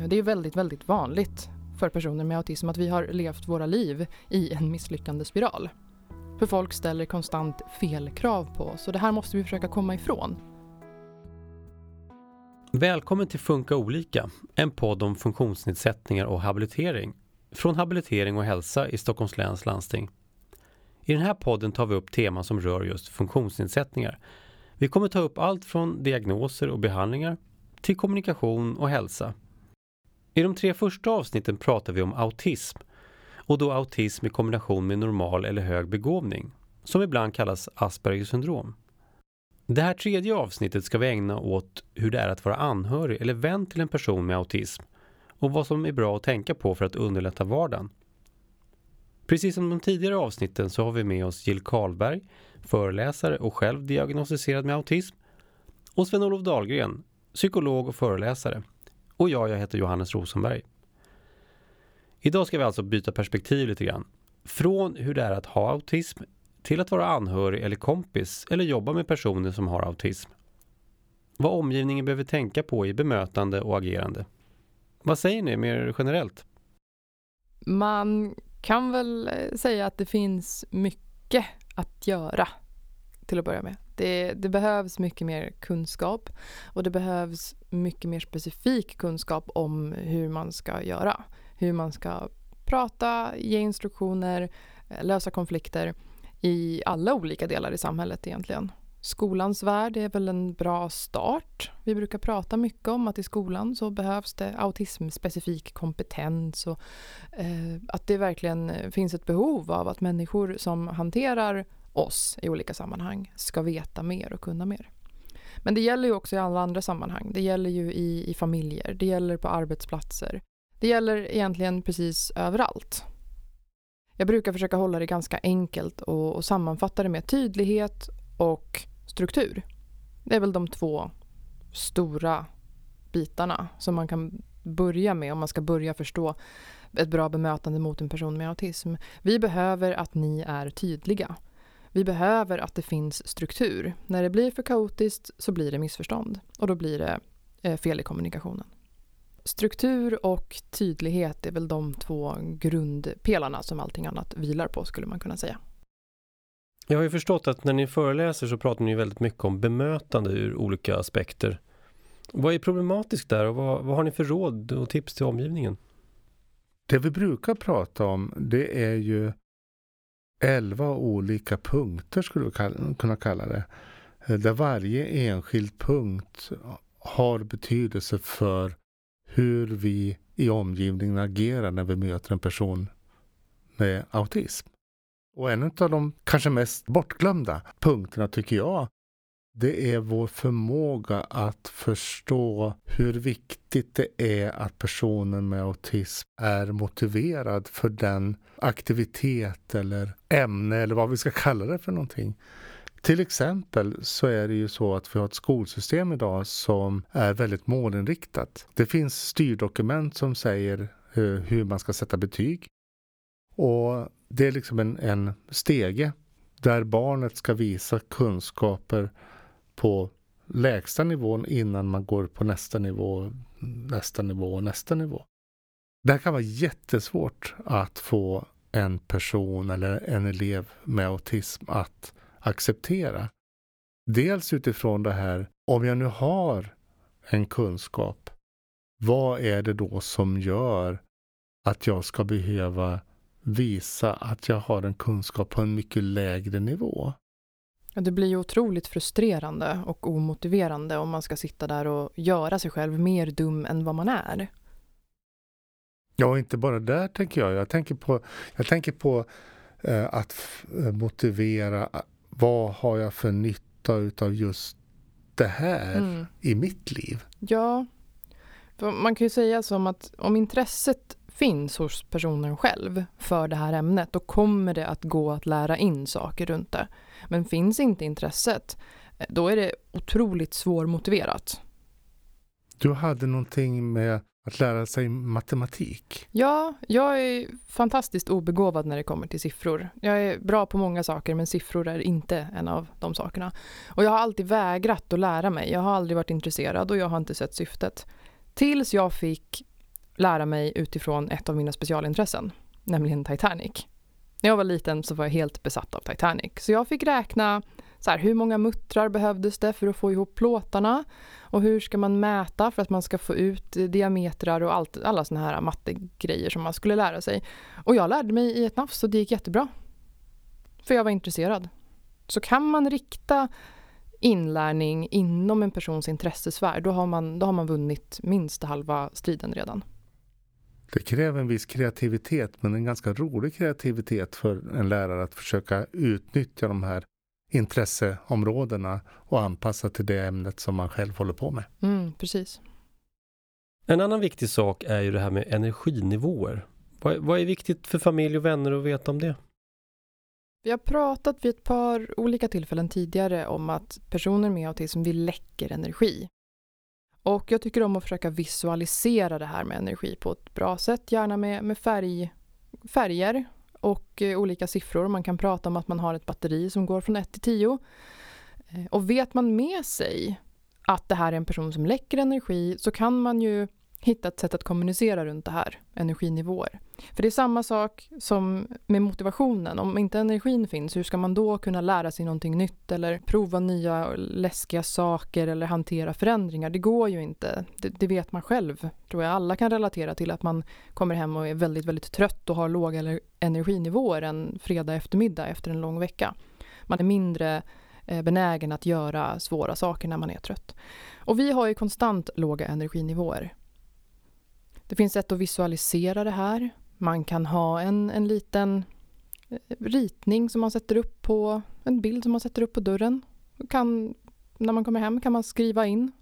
Eh, det är väldigt, väldigt vanligt för personer med autism att vi har levt våra liv i en misslyckande spiral. För folk ställer konstant fel krav på oss och det här måste vi försöka komma ifrån. Välkommen till Funka olika, en podd om funktionsnedsättningar och habilitering från Habilitering och hälsa i Stockholms läns landsting. I den här podden tar vi upp teman som rör just funktionsnedsättningar. Vi kommer ta upp allt från diagnoser och behandlingar till kommunikation och hälsa. I de tre första avsnitten pratar vi om autism och då autism i kombination med normal eller hög begåvning, som ibland kallas Aspergers syndrom. Det här tredje avsnittet ska vi ägna åt hur det är att vara anhörig eller vän till en person med autism och vad som är bra att tänka på för att underlätta vardagen. Precis som de tidigare avsnitten så har vi med oss Jill Karlberg, föreläsare och själv diagnostiserad med autism och Sven-Olof Dahlgren, psykolog och föreläsare. Och jag, jag heter Johannes Rosenberg. Idag ska vi alltså byta perspektiv lite grann. Från hur det är att ha autism till att vara anhörig eller kompis eller jobba med personer som har autism. Vad omgivningen behöver tänka på i bemötande och agerande. Vad säger ni mer generellt? Man kan väl eh, säga att det finns mycket att göra till att börja med. Det, det, behövs mycket mer kunskap och det behövs mycket mer specifik kunskap om hur man ska göra. Hur man ska prata, ge instruktioner, eh, lösa konflikter i alla olika delar i samhället egentligen. Skolans värld är väl en bra start. Vi brukar prata mycket om att i skolan så behövs det autismspecifik kompetens och eh, att det verkligen eh, finns ett behov av att människor som hanterar oss i olika sammanhang ska veta mer och kunna mer. Men det gäller ju också i alla andra sammanhang. Det gäller ju i, i familjer, det gäller på arbetsplatser. Det gäller egentligen precis överallt. Jag brukar försöka hålla det ganska enkelt och, och sammanfatta det med tydlighet och struktur. Det är väl de två stora bitarna som man kan börja med om man ska börja förstå ett bra bemötande mot en person med autism. Vi behöver att ni är tydliga. Vi behöver att det finns struktur. När det blir för kaotiskt så blir det missförstånd och då blir det eh, fel i kommunikationen. Struktur och tydlighet är väl de två grundpelarna som allting annat vilar på skulle man kunna säga. Jag har ju förstått att när ni föreläser så pratar ni väldigt mycket om bemötande ur olika aspekter. Vad är problematiskt där och vad, vad har ni för råd och tips till omgivningen? Det vi brukar prata om det är ju elva olika punkter skulle vi kunna kalla det. Eh, där varje enskild punkt har betydelse för hur vi i omgivningen agerar när vi möter en person med autism. Och en av de kanske mest bortglömda punkterna tycker jag, det är vår förmåga att förstå hur viktigt det är att personen med autism är motiverad för den aktivitet eller ämne eller vad vi ska kalla det för någonting. Till exempel så är det ju så att vi har ett skolsystem idag som är väldigt målinriktat. Det finns styrdokument som säger eh, hur man ska sätta betyg. Och det är liksom en, en stege där barnet ska visa kunskaper på lägsta nivån innan man går på nästa nivå, nästa nivå och nästa nivå. Det här kan vara jättesvårt att få en person eller en elev med autism att acceptera. Dels utifrån det här, om jag nu har en kunskap, vad är det då som gör att jag ska behöva visa att jag har en kunskap på en mycket lägre nivå? Det blir ju otroligt frustrerande och omotiverande om man ska sitta där och göra sig själv mer dum än vad man är. Ja, inte bara där tänker jag. Jag tänker på, jag tänker på eh, att eh, motivera vad har jag för nytta utav just det här mm. i mitt liv? Ja, man kan ju säga som att om intresset finns hos personen själv för det här ämnet, då kommer det att gå att lära in saker runt det. Men finns inte intresset, eh, då är det otroligt svårmotiverat. Du hade någonting med att lära sig matematik? Ja, jag är fantastiskt obegåvad när det kommer till siffror. Jag är bra på många saker men siffror är inte en av de sakerna. Och jag har alltid vägrat att lära mig. Jag har aldrig varit intresserad och jag har inte sett syftet. Tills jag fick lära mig utifrån ett av mina specialintressen, nämligen Titanic. När jag var liten så var jag helt besatt av Titanic. Så jag fick räkna så här, hur många muttrar behövdes det för att få ihop plåtarna? Och hur ska man mäta för att man ska få ut diametrar och allt, alla såna här mattegrejer som man skulle lära sig. Och jag lärde mig i ett nafs och det gick jättebra. För jag var intresserad. Så kan man rikta inlärning inom en persons intressesfär, då har man, då har man vunnit minst halva striden redan. Det kräver en viss kreativitet, men en ganska rolig kreativitet för en lärare att försöka utnyttja de här intresseområdena och anpassa till det ämnet som man själv håller på med. Mm, precis. En annan viktig sak är ju det här med energinivåer. Vad, vad är viktigt för familj och vänner att veta om det? Vi har pratat vid ett par olika tillfällen tidigare om att personer med autism vill läcker energi. Och jag tycker om att försöka visualisera det här med energi på ett bra sätt, gärna med, med färg, färger och eh, olika siffror. Man kan prata om att man har ett batteri som går från 1 till 10. Eh, och vet man med sig att det här är en person som läcker energi så kan man ju hitta ett sätt att kommunicera runt det här, energinivåer. För det är samma sak som med motivationen. Om inte energin finns, hur ska man då kunna lära sig någonting nytt eller prova nya läskiga saker eller hantera förändringar? Det går ju inte. Det, det, vet man själv, tror jag. Alla kan relatera till att man kommer hem och är väldigt, väldigt trött och har låga energinivåer en fredag eftermiddag efter en lång vecka. Man är mindre eh, benägen att göra svåra saker när man är trött. Och vi har ju konstant låga energinivåer. Det finns sätt att visualisera det här. Man kan ha en, en liten eh, ritning som man sätter upp på, en bild som man sätter upp på dörren. Kan, när man kommer hem kan man skriva in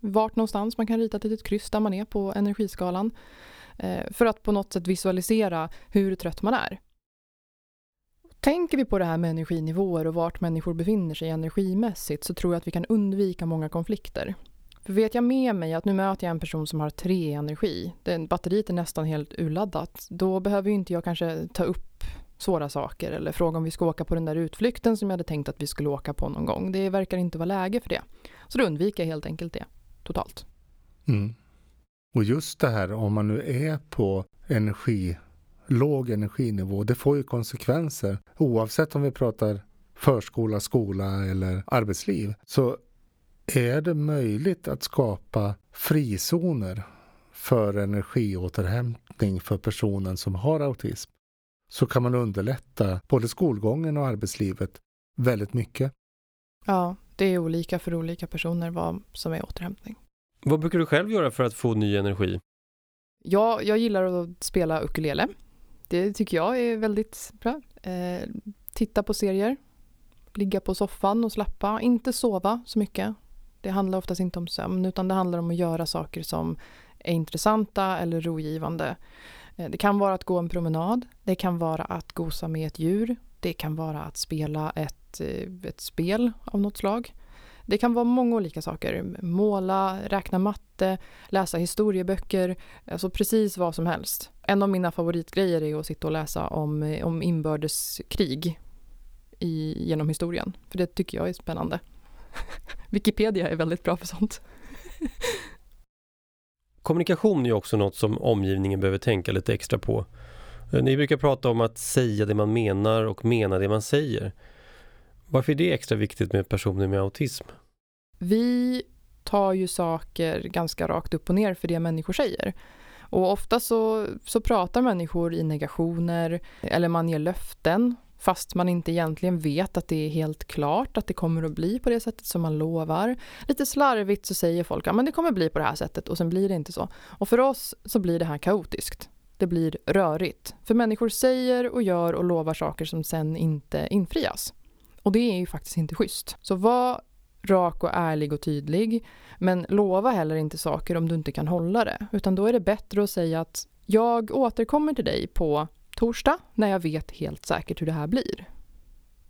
vart någonstans man kan rita ett litet kryss där man är på energiskalan. Eh, för att på något sätt visualisera hur trött man är. Tänker vi på det här med energinivåer och vart människor befinner sig energimässigt så tror jag att vi kan undvika många konflikter. För vet jag med mig att nu möter jag en person som har tre energi, den, batteriet är nästan helt urladdat, då behöver ju inte jag kanske ta upp svåra saker eller fråga om vi ska åka på den där utflykten som jag hade tänkt att vi skulle åka på någon gång. Det verkar inte vara läge för det. Så då undviker jag helt enkelt det totalt. Mm. Och just det här om man nu är på energi, låg energinivå, det får ju konsekvenser oavsett om vi pratar förskola, skola eller arbetsliv. Så är det möjligt att skapa frizoner för energiåterhämtning för personen som har autism så kan man underlätta både skolgången och arbetslivet väldigt mycket. Ja, det är olika för olika personer vad som är återhämtning. Vad brukar du själv göra för att få ny energi? Ja, jag gillar att spela ukulele. Det tycker jag är väldigt bra. Eh, titta på serier, ligga på soffan och slappa, inte sova så mycket. Det handlar oftast inte om sömn utan det handlar om att göra saker som är intressanta eller rogivande. Eh, det kan vara att gå en promenad, det kan vara att gosa med ett djur, det kan vara att spela ett, eh, ett spel av något slag. Det kan vara många olika saker. Måla, räkna matte, läsa historieböcker, alltså precis vad som helst. En av mina favoritgrejer är att sitta och läsa om, eh, om inbördeskrig i, genom historien, för det tycker jag är spännande. Wikipedia är väldigt bra för sånt. Kommunikation är också något som omgivningen behöver tänka lite extra på. Eh, ni brukar prata om att säga det man menar och mena det man säger. Varför är det extra viktigt med personer med autism? Vi tar ju saker ganska rakt upp och ner för det människor säger. Och ofta så, så pratar människor i negationer eller man ger löften fast man inte egentligen vet att det är helt klart att det kommer att bli på det sättet som man lovar. Lite slarvigt så säger folk att ja, det kommer bli på det här sättet och sen blir det inte så. Och för oss så blir det här kaotiskt. Det blir rörigt. För människor säger och gör och lovar saker som sen inte infrias. Och det är ju faktiskt inte schysst. Så var rak och ärlig och tydlig. Men lova heller inte saker om du inte kan hålla det. Utan då är det bättre att säga att jag återkommer till dig på torsdag när jag vet helt säkert hur det här blir.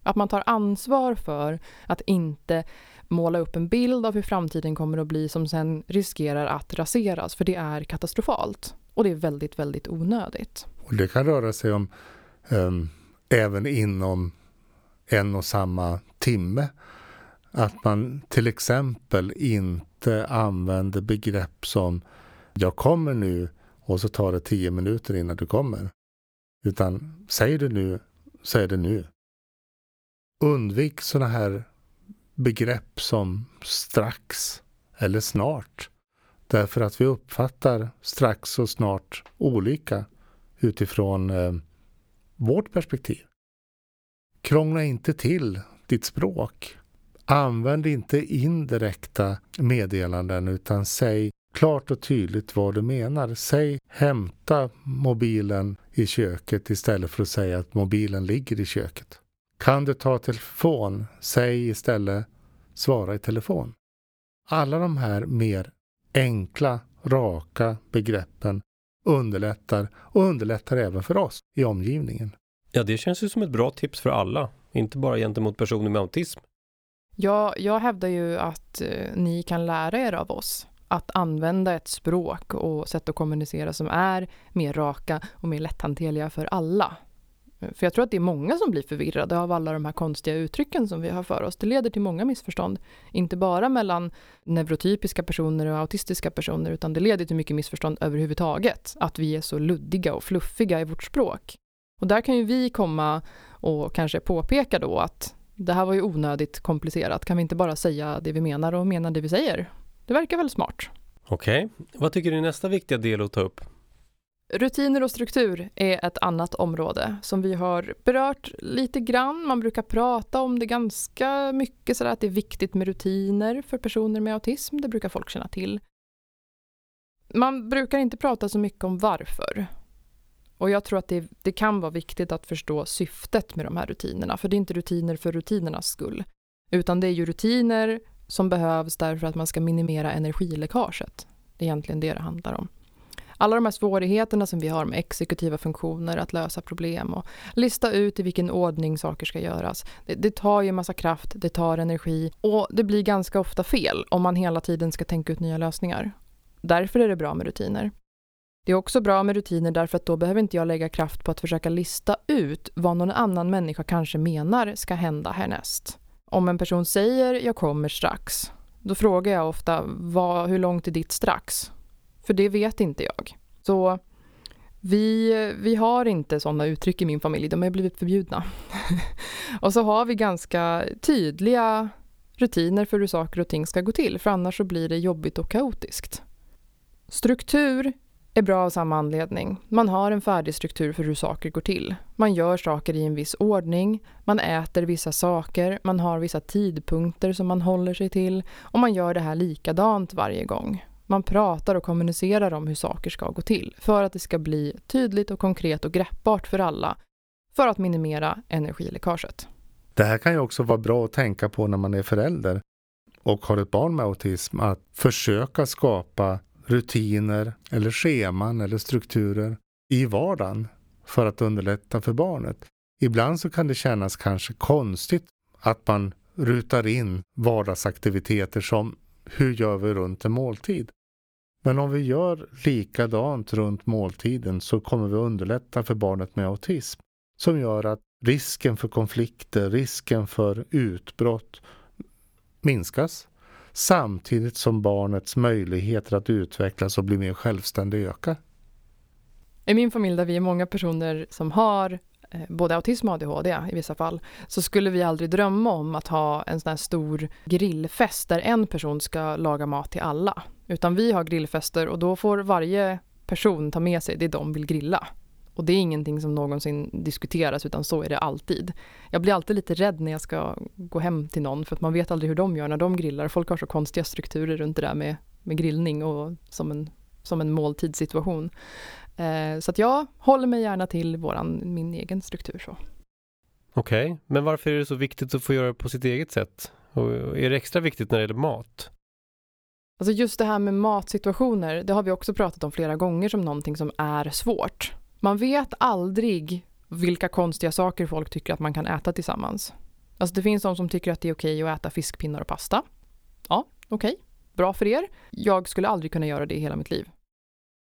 Att man tar ansvar för att inte måla upp en bild av hur framtiden kommer att bli som sen riskerar att raseras, för det är katastrofalt. Och det är väldigt, väldigt onödigt. Och det kan röra sig om um, även inom en och samma timme. Att man till exempel inte använder begrepp som jag kommer nu och så tar det tio minuter innan du kommer. Utan säger du nu så är det nu. Undvik sådana här begrepp som strax eller snart. Därför att vi uppfattar strax och snart olika utifrån eh, vårt perspektiv. Krångla inte till ditt språk. Använd inte indirekta meddelanden utan säg klart och tydligt vad du menar. Säg hämta mobilen i köket istället för att säga att mobilen ligger i köket. Kan du ta telefon? Säg istället svara i telefon. Alla de här mer enkla, raka begreppen underlättar och underlättar även för oss i omgivningen. Ja, det känns ju som ett bra tips för alla, inte bara gentemot personer med autism. Ja, jag hävdar ju att eh, ni kan lära er av oss att använda ett språk och sätt att kommunicera som är mer raka och mer lätthanterliga för alla. För jag tror att det är många som blir förvirrade av alla de här konstiga uttrycken som vi har för oss. Det leder till många missförstånd. Inte bara mellan neurotypiska personer och autistiska personer, utan det leder till mycket missförstånd överhuvudtaget. Att vi är så luddiga och fluffiga i vårt språk. Och där kan ju vi komma och kanske påpeka då att det här var ju onödigt komplicerat. Kan vi inte bara säga det vi menar och mena det vi säger? Det verkar väl smart. Okej. Vad tycker du är nästa viktiga del att ta upp? Rutiner och struktur är ett annat område som vi har berört lite grann. Man brukar prata om det ganska mycket, så att det är viktigt med rutiner för personer med autism. Det brukar folk känna till. Man brukar inte prata så mycket om varför. Och jag tror att det, det kan vara viktigt att förstå syftet med de här rutinerna, för det är inte rutiner för rutinernas skull, utan det är ju rutiner som behövs därför att man ska minimera energiläckaget. Det är egentligen det det handlar om. Alla de här svårigheterna som vi har med exekutiva funktioner, att lösa problem och lista ut i vilken ordning saker ska göras. Det, det tar ju en massa kraft, det tar energi och det blir ganska ofta fel om man hela tiden ska tänka ut nya lösningar. Därför är det bra med rutiner. Det är också bra med rutiner därför att då behöver inte jag lägga kraft på att försöka lista ut vad någon annan människa kanske menar ska hända härnäst. Om en person säger “jag kommer strax”, då frågar jag ofta vad, “hur långt är ditt strax?” För det vet inte jag. Så vi, vi har inte sådana uttryck i min familj, de har blivit förbjudna. och så har vi ganska tydliga rutiner för hur saker och ting ska gå till, för annars så blir det jobbigt och kaotiskt. Struktur är bra av samma anledning. Man har en färdig struktur för hur saker går till. Man gör saker i en viss ordning, man äter vissa saker, man har vissa tidpunkter som man håller sig till och man gör det här likadant varje gång. Man pratar och kommunicerar om hur saker ska gå till för att det ska bli tydligt och konkret och greppbart för alla för att minimera energiläckaget. Det här kan ju också vara bra att tänka på när man är förälder och har ett barn med autism, att försöka skapa rutiner eller scheman eller strukturer i vardagen för att underlätta för barnet. Ibland så kan det kännas kanske konstigt att man rutar in vardagsaktiviteter som hur gör vi runt en måltid? Men om vi gör likadant runt måltiden så kommer vi underlätta för barnet med autism. Som gör att risken för konflikter, risken för utbrott minskas. Samtidigt som barnets möjligheter att utvecklas och bli mer självständig ökar. I min familj där vi är många personer som har eh, både autism och ADHD i vissa fall, så skulle vi aldrig drömma om att ha en sån här stor grillfest där en person ska laga mat till alla. Utan vi har grillfester och då får varje person ta med sig det de vill grilla. Och det är ingenting som någonsin diskuteras utan så är det alltid. Jag blir alltid lite rädd när jag ska gå hem till någon för att man vet aldrig hur de gör när de grillar. Folk har så konstiga strukturer runt det där med, med grillning och som en, som en måltidssituation. Eh, så att jag håller mig gärna till våran, min egen struktur. så. Okej, okay. men varför är det så viktigt att få göra det på sitt eget sätt? Och är det extra viktigt när det gäller mat? Alltså just det här med matsituationer, det har vi också pratat om flera gånger som någonting som är svårt. Man vet aldrig vilka konstiga saker folk tycker att man kan äta tillsammans. Alltså det finns de som tycker att det är okej att äta fiskpinnar och pasta. Ja, okej. Okay. Bra för er. Jag skulle aldrig kunna göra det i hela mitt liv.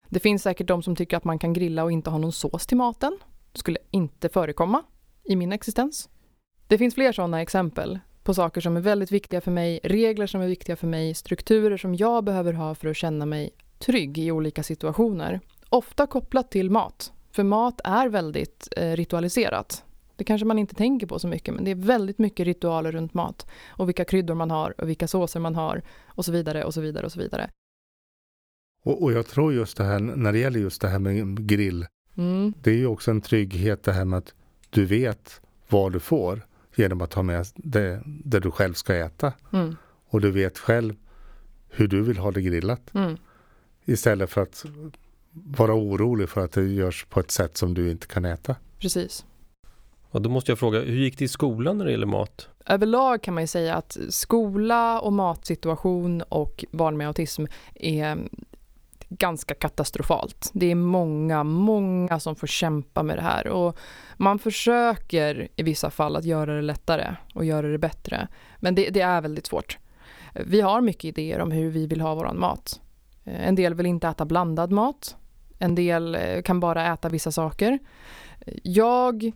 Det finns säkert de som tycker att man kan grilla och inte ha någon sås till maten. Det skulle inte förekomma i min existens. Det finns fler sådana exempel på saker som är väldigt viktiga för mig, regler som är viktiga för mig, strukturer som jag behöver ha för att känna mig trygg i olika situationer. Ofta kopplat till mat. För mat är väldigt eh, ritualiserat. Det kanske man inte tänker på så mycket men det är väldigt mycket ritualer runt mat. Och vilka kryddor man har och vilka såser man har och så vidare och så vidare och så vidare. Och, och jag tror just det här när det gäller just det här med grill. Mm. Det är ju också en trygghet det här med att du vet vad du får genom att ha med det, det du själv ska äta. Mm. Och du vet själv hur du vill ha det grillat. Mm. Istället för att vara orolig för att det görs på ett sätt som du inte kan äta. Precis. Och då måste jag fråga, hur gick det i skolan när det gäller mat? Överlag kan man ju säga att skola och matsituation och barn med autism är ganska katastrofalt. Det är många, många som får kämpa med det här och man försöker i vissa fall att göra det lättare och göra det bättre. Men det, det är väldigt svårt. Vi har mycket idéer om hur vi vill ha vår mat. En del vill inte äta blandad mat. En del eh, kan bara äta vissa saker. Jag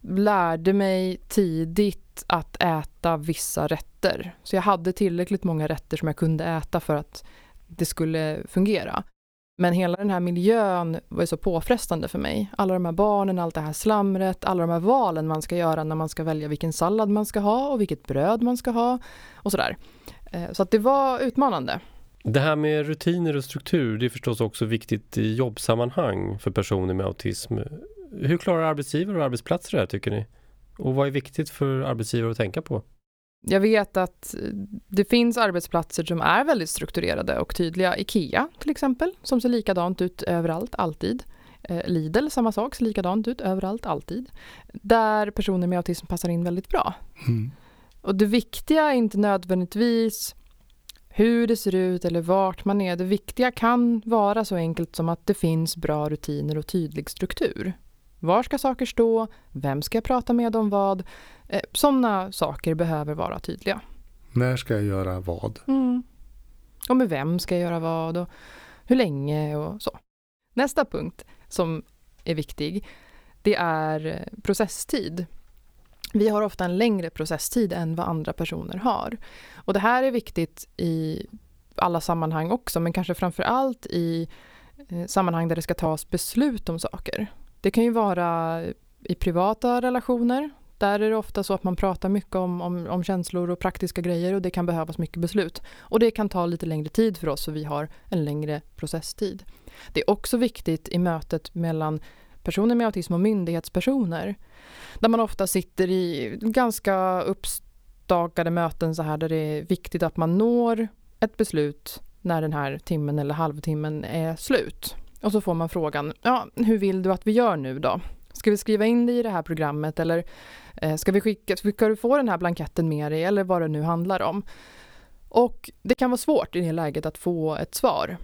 lärde mig tidigt att äta vissa rätter. Så jag hade tillräckligt många rätter som jag kunde äta för att det skulle fungera. Men hela den här miljön var så påfrestande för mig. Alla de här barnen, allt det här slamret, alla de här valen man ska göra när man ska välja vilken sallad man ska ha och vilket bröd man ska ha och sådär. Eh, så att det var utmanande. Det här med rutiner och struktur, det är förstås också viktigt i jobbsammanhang för personer med autism. Hur klarar arbetsgivare och arbetsplatser det här tycker ni? Och vad är viktigt för arbetsgivare att tänka på? Jag vet att det finns arbetsplatser som är väldigt strukturerade och tydliga. IKEA till exempel, som ser likadant ut överallt, alltid. Eh, Lidl, samma sak, ser likadant ut överallt, alltid. Där personer med autism passar in väldigt bra. Mm. Och det viktiga är inte nödvändigtvis hur det ser ut eller vart man är. Det viktiga kan vara så enkelt som att det finns bra rutiner och tydlig struktur. Var ska saker stå? Vem ska jag prata med om vad? Eh, Sådana saker behöver vara tydliga. När ska jag göra vad? Mm. Och med vem ska jag göra vad? Och hur länge och så. Nästa punkt som är viktig, det är eh, processtid. Vi har ofta en längre processtid än vad andra personer har. Och det här är viktigt i alla sammanhang också, men kanske framför allt i eh, sammanhang där det ska tas beslut om saker. Det kan ju vara i privata relationer. Där är det ofta så att man pratar mycket om, om, om, känslor och praktiska grejer och det kan behövas mycket beslut. Och det kan ta lite längre tid för oss så vi har en längre processtid. Det är också viktigt i mötet mellan personer med autism och myndighetspersoner. Där man ofta sitter i ganska uppstakade möten så här där det är viktigt att man når ett beslut när den här timmen eller halvtimmen är slut. Och så får man frågan, ja, hur vill du att vi gör nu då? Ska vi skriva in dig i det här programmet eller eh, ska, vi skicka, ska du få den här blanketten med dig eller vad det nu handlar om? Och det kan vara svårt i det läget att få ett svar.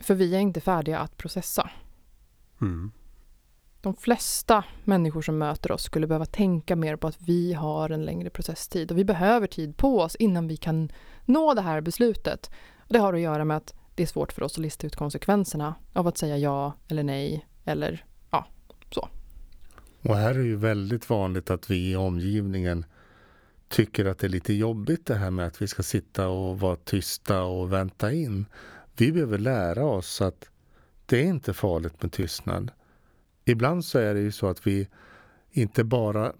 För vi är inte färdiga att processa. Mm. De flesta människor som möter oss skulle behöva tänka mer på att vi har en längre processtid och vi behöver tid på oss innan vi kan nå det här beslutet. Och det har att göra med att det är svårt för oss att lista ut konsekvenserna av att säga ja eller nej eller ja, så. Och här är det ju väldigt vanligt att vi i omgivningen tycker att det är lite jobbigt det här med att vi ska sitta och vara tysta och vänta in. Vi behöver lära oss att det är inte farligt med tystnad. Ibland så är det ju så att vi inte bara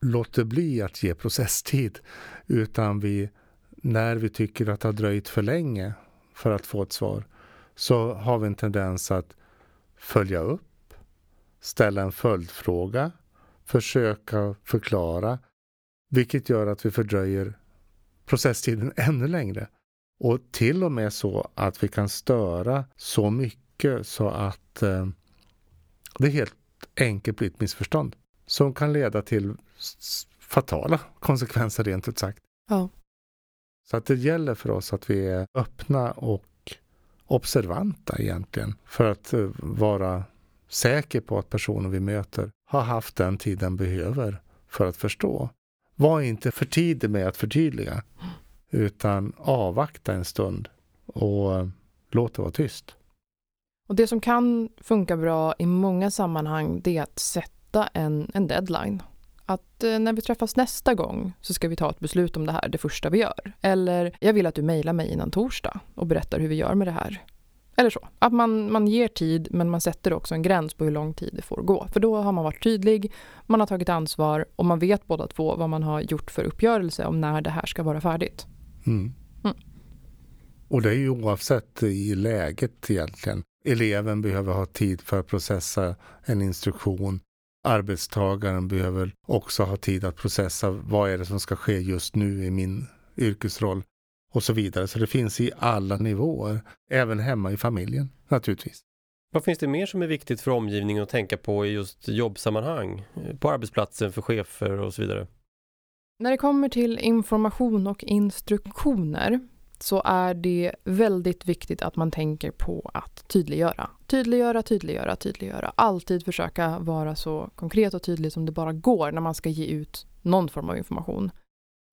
låter bli att ge processtid utan vi när vi tycker att det har dröjt för länge för att få ett svar så har vi en tendens att följa upp, ställa en följdfråga, försöka förklara, vilket gör att vi fördröjer processtiden ännu längre. Och till och med så att vi kan störa så mycket så att eh, det helt enkelt blir ett missförstånd som kan leda till fatala konsekvenser rent ut sagt. Ja. Så att det gäller för oss att vi är öppna och observanta egentligen för att eh, vara säker på att personen vi möter har haft den tid den behöver för att förstå. Var inte för tidig med att förtydliga utan avvakta en stund och eh, låt det vara tyst. Och Det som kan funka bra i många sammanhang det är att sätta en, en deadline att eh, när vi träffas nästa gång så ska vi ta ett beslut om det här det första vi gör. Eller jag vill att du mejlar mig innan torsdag och berättar hur vi gör med det här. Eller så. Att man, man ger tid men man sätter också en gräns på hur lång tid det får gå. För då har man varit tydlig, man har tagit ansvar och man vet båda två vad man har gjort för uppgörelse om när det här ska vara färdigt. Mm. Mm. Och det är ju oavsett i läget egentligen. Eleven behöver ha tid för att processa en instruktion. Arbetstagaren behöver också ha tid att processa vad är det som ska ske just nu i min yrkesroll och så vidare. Så det finns i alla nivåer, även hemma i familjen naturligtvis. Vad finns det mer som är viktigt för omgivningen att tänka på i just jobbsammanhang? På arbetsplatsen, för chefer och så vidare? När det kommer till information och instruktioner så är det väldigt viktigt att man tänker på att tydliggöra. Tydliggöra, tydliggöra, tydliggöra. Alltid försöka vara så konkret och tydlig som det bara går när man ska ge ut någon form av information.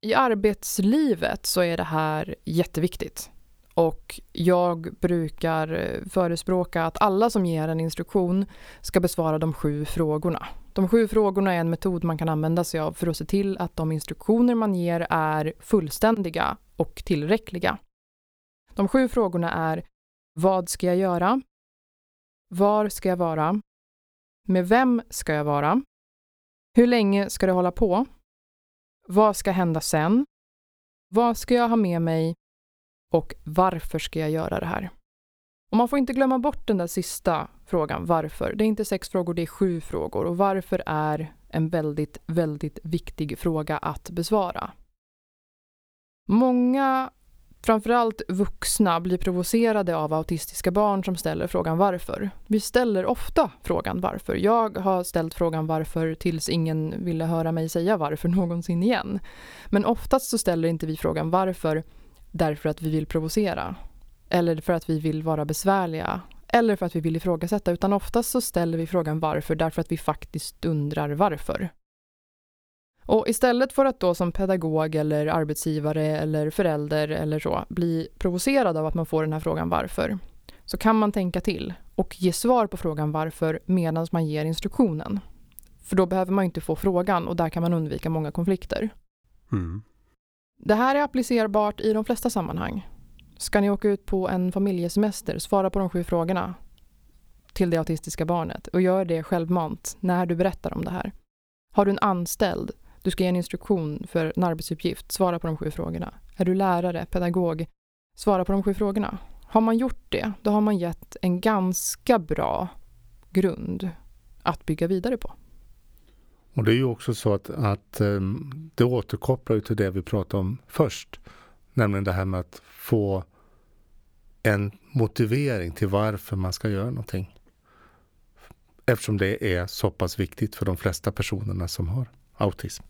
I arbetslivet så är det här jätteviktigt. Och jag brukar eh, förespråka att alla som ger en instruktion ska besvara de sju frågorna. De sju frågorna är en metod man kan använda sig av för att se till att de instruktioner man ger är fullständiga och tillräckliga. De sju frågorna är Vad ska jag göra? Var ska jag vara? Med vem ska jag vara? Hur länge ska det hålla på? Vad ska hända sen? Vad ska jag ha med mig? Och varför ska jag göra det här? Och man får inte glömma bort den där sista frågan, varför. Det är inte sex frågor, det är sju frågor. Och varför är en väldigt, väldigt viktig fråga att besvara. Många, framförallt vuxna, blir provocerade av autistiska barn som ställer frågan varför. Vi ställer ofta frågan varför. Jag har ställt frågan varför tills ingen ville höra mig säga varför någonsin igen. Men oftast så ställer inte vi frågan varför därför att vi vill provocera. Eller för att vi vill vara besvärliga. Eller för att vi vill ifrågasätta. Utan oftast så ställer vi frågan varför därför att vi faktiskt undrar varför. Och istället för att då som pedagog eller arbetsgivare eller förälder eller så bli provocerad av att man får den här frågan varför så kan man tänka till och ge svar på frågan varför medan man ger instruktionen. För då behöver man inte få frågan och där kan man undvika många konflikter. Mm. Det här är applicerbart i de flesta sammanhang. Ska ni åka ut på en familjesemester, svara på de sju frågorna till det autistiska barnet och gör det självmant när du berättar om det här. Har du en anställd, du ska ge en instruktion för en arbetsuppgift, svara på de sju frågorna. Är du lärare, pedagog, svara på de sju frågorna. Har man gjort det, då har man gett en ganska bra grund att bygga vidare på. Och det är ju också så att, att ehm, det återkopplar till det vi pratade om först. Nämligen det här med att få en motivering till varför man ska göra någonting. Eftersom det är så pass viktigt för de flesta personerna som har autism.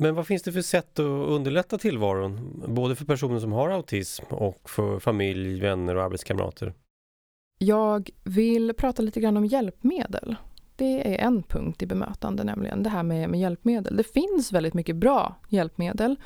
Men vad finns det för sätt att underlätta tillvaron? Både för personer som har autism och för familj, vänner och arbetskamrater? Jag vill prata lite grann om hjälpmedel. Det är en punkt i bemötande, nämligen det här med, med hjälpmedel. Det finns väldigt mycket bra hjälpmedel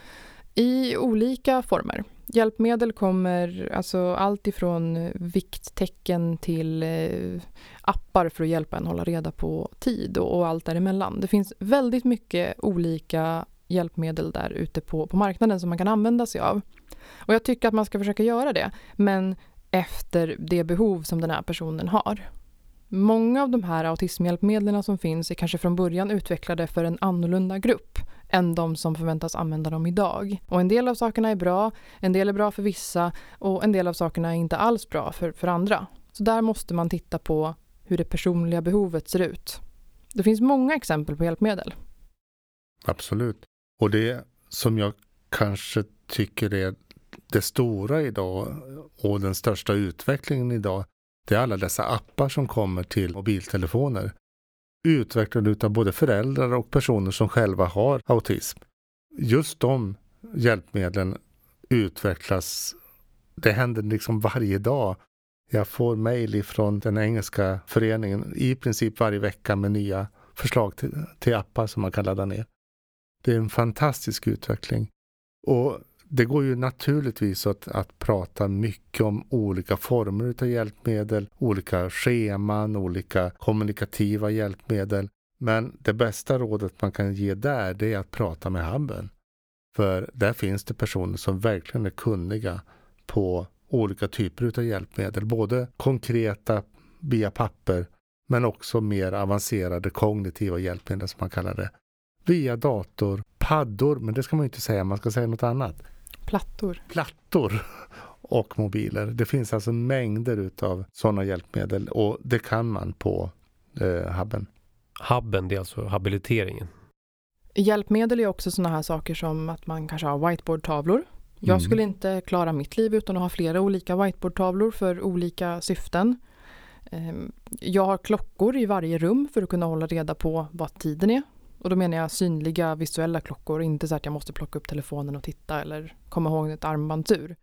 i olika former. Hjälpmedel kommer alltså allt ifrån vikttecken till eh, appar för att hjälpa en hålla reda på tid och, och allt däremellan. Det finns väldigt mycket olika hjälpmedel där ute på, på marknaden som man kan använda sig av. Och jag tycker att man ska försöka göra det, men efter det behov som den här personen har. Många av de här autismhjälpmedlen som finns är kanske från början utvecklade för en annorlunda grupp än de som förväntas använda dem idag. Och en del av sakerna är bra, en del är bra för vissa och en del av sakerna är inte alls bra för, för andra. Så där måste man titta på hur det personliga behovet ser ut. Det finns många exempel på hjälpmedel. Absolut. Och det som jag kanske tycker är det stora idag och den största utvecklingen idag, det är alla dessa appar som kommer till mobiltelefoner. Utvecklade av både föräldrar och personer som själva har autism. Just de hjälpmedlen utvecklas. Det händer liksom varje dag. Jag får mejl från den engelska föreningen i princip varje vecka med nya förslag till, till appar som man kan ladda ner. Det är en fantastisk utveckling. Och det går ju naturligtvis att, att prata mycket om olika former av hjälpmedel, olika scheman, olika kommunikativa hjälpmedel. Men det bästa rådet man kan ge där, det är att prata med hubben. För där finns det personer som verkligen är kunniga på olika typer av hjälpmedel. Både konkreta via papper men också mer avancerade kognitiva hjälpmedel som man kallar det. Via dator, paddor, men det ska man inte säga, man ska säga något annat. Plattor. Plattor och mobiler. Det finns alltså mängder utav sådana hjälpmedel och det kan man på eh, hubben. Hubben, det är alltså habiliteringen. Hjälpmedel är också sådana här saker som att man kanske har whiteboardtavlor. Jag Mm. skulle inte klara mitt liv utan att ha flera olika whiteboardtavlor för olika syften. Ehm, Jag har klockor i varje rum för att kunna hålla reda på vad tiden är. Och då menar jag synliga visuella klockor, inte så att jag måste plocka upp telefonen och titta eller komma ihåg ett armbandsur.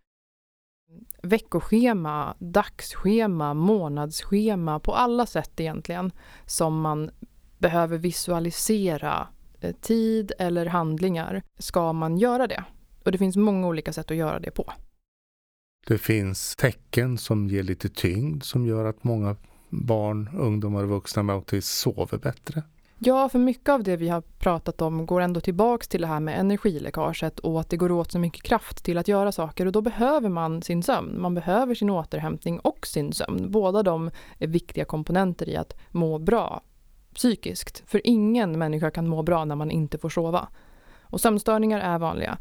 Veckoschema, dagsschema, månadsschema, på alla sätt egentligen som man behöver visualisera eh, tid eller handlingar ska man göra det. Och det finns många olika sätt att göra det på. Det finns tecken som ger lite tyngd som gör att många barn, ungdomar och vuxna med autism sover bättre. Ja, för mycket av det vi har pratat om går ändå tillbaks till det här med energiläckaget och att det går åt så mycket kraft till att göra saker och då behöver man sin sömn. Man behöver sin återhämtning och sin sömn. Båda de är viktiga komponenter i att må bra psykiskt. För ingen människa kan må bra när man inte får sova. Och sömnstörningar är vanliga.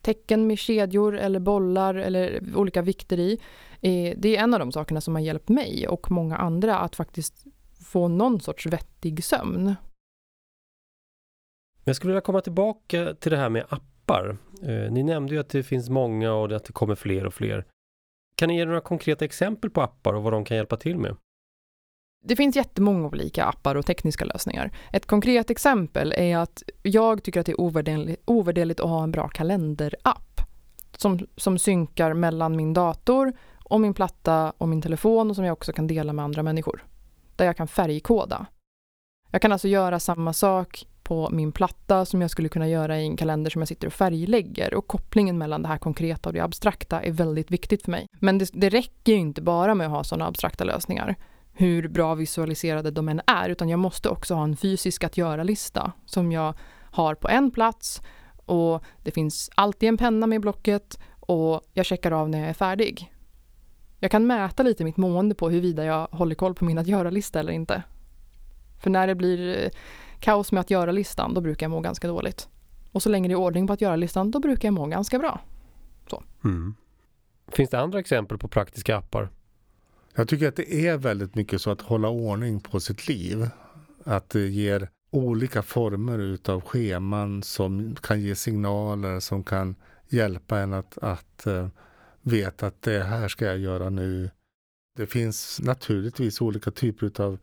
Tecken med kedjor eller bollar eller olika vikter i, eh, det är en av de sakerna som har hjälpt mig och många andra att faktiskt få någon sorts vettig sömn. Jag skulle vilja komma tillbaka till det här med appar. Eh, ni nämnde ju att det finns många och att det kommer fler och fler. Kan ni ge några konkreta exempel på appar och vad de kan hjälpa till med? Det finns jättemånga olika appar och tekniska lösningar. Ett konkret exempel är att jag tycker att det är ovärderligt, ovärderligt att ha en bra kalenderapp som, som synkar mellan min dator och min platta och min telefon och som jag också kan dela med andra människor. Där jag kan färgkoda. Jag kan alltså göra samma sak på min platta som jag skulle kunna göra i en kalender som jag sitter och färglägger och kopplingen mellan det här konkreta och det abstrakta är väldigt viktigt för mig. Men det, det räcker ju inte bara med att ha sådana abstrakta lösningar hur bra visualiserade de än är, utan jag måste också ha en fysisk att göra-lista som jag har på en plats och det finns alltid en penna med i blocket och jag checkar av när jag är färdig. Jag kan mäta lite mitt mående på huruvida jag håller koll på min att göra-lista eller inte. För när det blir eh, kaos med att göra-listan, då brukar jag må ganska dåligt. Och så länge det är ordning på att göra-listan, då brukar jag må ganska bra. Mm. Finns det andra exempel på praktiska appar? Jag tycker att det är väldigt mycket så att hålla ordning på sitt liv. Att det ger olika former utav scheman som kan ge signaler som kan hjälpa en att, att uh, veta att det här ska jag göra nu. Det finns naturligtvis olika typer utav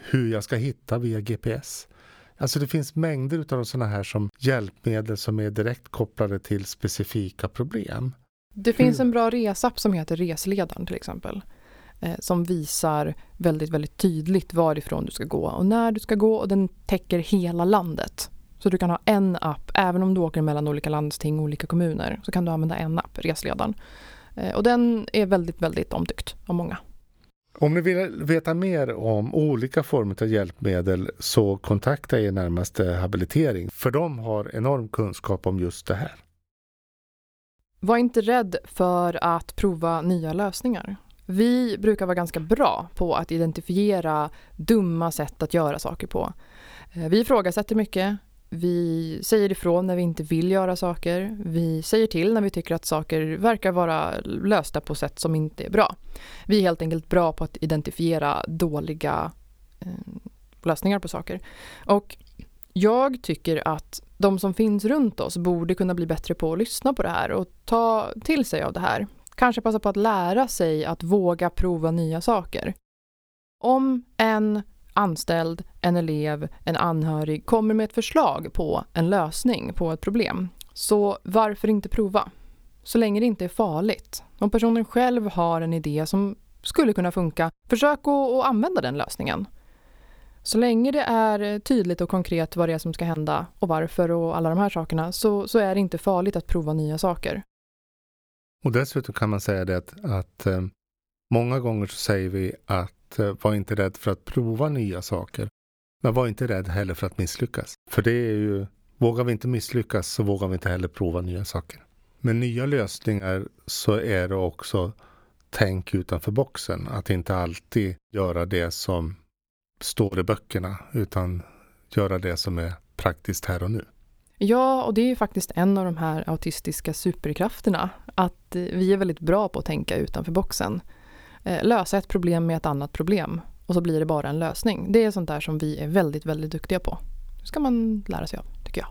hur jag ska hitta via GPS. Alltså det finns mängder utav sådana här som hjälpmedel som är direkt kopplade till specifika problem. Det finns Hur? en bra resapp som heter Resledaren till exempel. Eh, som visar väldigt, väldigt tydligt varifrån du ska gå och när du ska gå och den täcker hela landet. Så du kan ha en app, även om du åker mellan olika landsting och olika kommuner, så kan du använda en app, Resledaren. Eh, och den är väldigt, väldigt omtyckt av många. Om ni vill veta mer om olika former av hjälpmedel så kontakta er närmaste habilitering för de har enorm kunskap om just det här. Var inte rädd för att prova nya lösningar. Vi brukar vara ganska bra på att identifiera dumma sätt att göra saker på. Eh, vi ifrågasätter mycket. Vi säger ifrån när vi inte vill göra saker. Vi säger till när vi tycker att saker verkar vara lösta på sätt som inte är bra. Vi är helt enkelt bra på att identifiera dåliga eh, lösningar på saker. Och jag tycker att de som finns runt oss borde kunna bli bättre på att lyssna på det här och ta till sig av det här. Kanske passa på att lära sig att våga prova nya saker. Om en anställd, en elev, en anhörig kommer med ett förslag på en lösning på ett problem, så varför inte prova? Så länge det inte är farligt. Om personen själv har en idé som skulle kunna funka, försök att, använda den lösningen. Så länge det är tydligt och konkret vad det är som ska hända och varför och alla de här sakerna så, så är det inte farligt att prova nya saker. Och dessutom kan man säga det att, att eh, många gånger så säger vi att Eh, var inte rädd för att prova nya saker. Men var inte rädd heller för att misslyckas. För det är ju, vågar vi inte misslyckas så vågar vi inte heller prova nya saker. med nya lösningar så är det också tänk utanför boxen. Att inte alltid göra det som står i böckerna utan göra det som är praktiskt här och nu. Ja, och det är ju faktiskt en av de här autistiska superkrafterna. Att eh, vi är väldigt bra på att tänka utanför boxen. Eh, lösa ett problem med ett annat problem och så blir det bara en lösning. Det är sånt där som vi är väldigt, väldigt duktiga på. Det ska man lära sig av, tycker jag.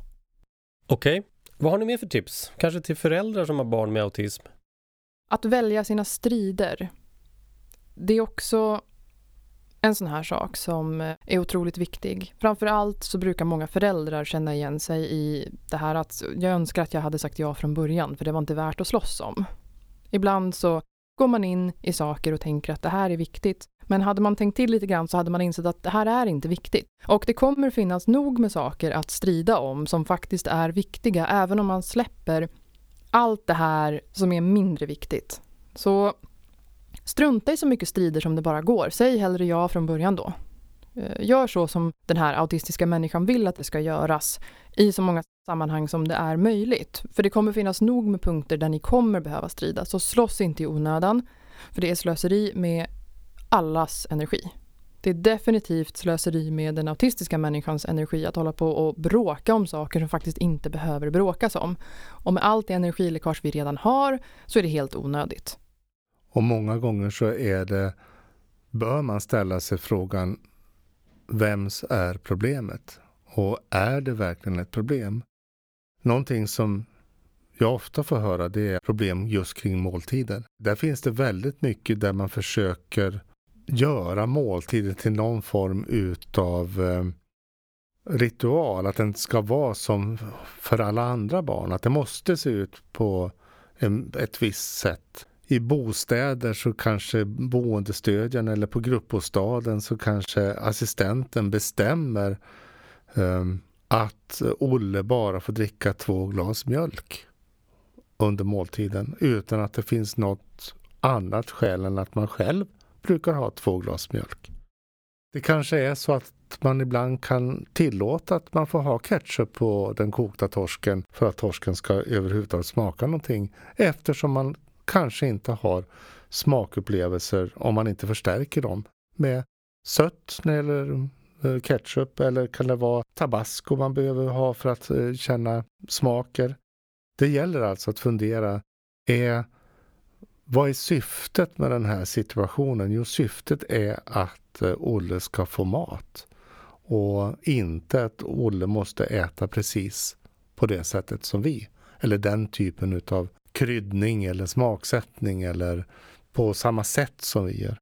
Okej, okay. vad har ni mer för tips? Kanske till föräldrar som har barn med autism? Att välja sina strider. Det är också en sån här sak som är otroligt viktig. Framför allt så brukar många föräldrar känna igen sig i det här att jag önskar att jag hade sagt ja från början för det var inte värt att slåss om. Ibland så går man in i saker och tänker att det här är viktigt. Men hade man tänkt till lite grann så hade man insett att det här är inte viktigt. Och det kommer finnas nog med saker att strida om som faktiskt är viktiga även om man släpper allt det här som är mindre viktigt. Så strunta i så mycket strider som det bara går. Säg hellre ja från början då. Eh, gör så som den här autistiska människan vill att det ska göras i så många sammanhang som det är möjligt. För det kommer finnas nog med punkter där ni kommer behöva strida, så slåss inte i onödan. För det är slöseri med allas energi. Det är definitivt slöseri med den autistiska människans energi att hålla på och bråka om saker som faktiskt inte behöver bråkas om. Och med allt det energiläckage vi redan har så är det helt onödigt. Och många gånger så är det, bör man ställa sig frågan, vems är problemet? Och är det verkligen ett problem? Någonting som jag ofta får höra det är problem just kring måltider. Där finns det väldigt mycket där man försöker göra måltiden till någon form utav eh, ritual. Att den ska vara som för alla andra barn. Att det måste se ut på ett visst sätt. I bostäder så kanske boendestödjaren eller på gruppbostaden så kanske assistenten bestämmer um, att eh, Olle bara får dricka två glas mjölk under måltiden utan att det finns något annat skäl än att man själv brukar ha två glas mjölk. Det kanske är så att man ibland kan tillåta att man får ha ketchup på den kokta torsken för att torsken ska överhuvudtaget smaka någonting eftersom man kanske inte har smakupplevelser om man inte förstärker dem med sött eller gäller Eh, ketchup eller kan det vara tabasco man behöver ha för att eh, känna smaker. Det gäller alltså att fundera, är, vad är syftet med den här situationen? Jo, syftet är att eh, Olle ska få mat och inte att Olle måste äta precis på det sättet som vi. Eller den typen utav kryddning eller smaksättning eller på samma sätt som vi gör.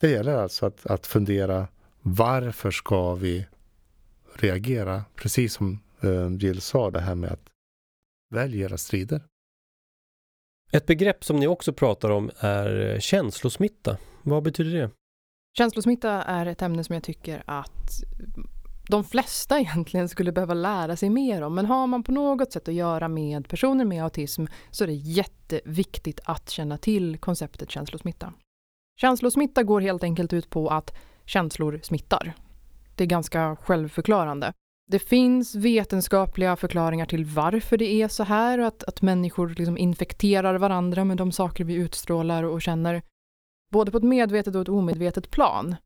Det gäller alltså att, att fundera varför ska vi reagera? Precis som eh, Jill sa, det här med att välja era strider. Ett begrepp som ni också pratar om är känslosmitta. Vad betyder det? Känslosmitta är ett ämne som jag tycker att de flesta egentligen skulle behöva lära sig mer om. Men har man på något sätt att göra med personer med autism så är det jätteviktigt att känna till konceptet känslosmitta. Känslosmitta går helt enkelt ut på att känslor smittar. Det är ganska självförklarande. Det finns vetenskapliga förklaringar till varför det är så här och att, att människor liksom infekterar varandra med de saker vi utstrålar och känner. Både på ett medvetet och ett omedvetet plan.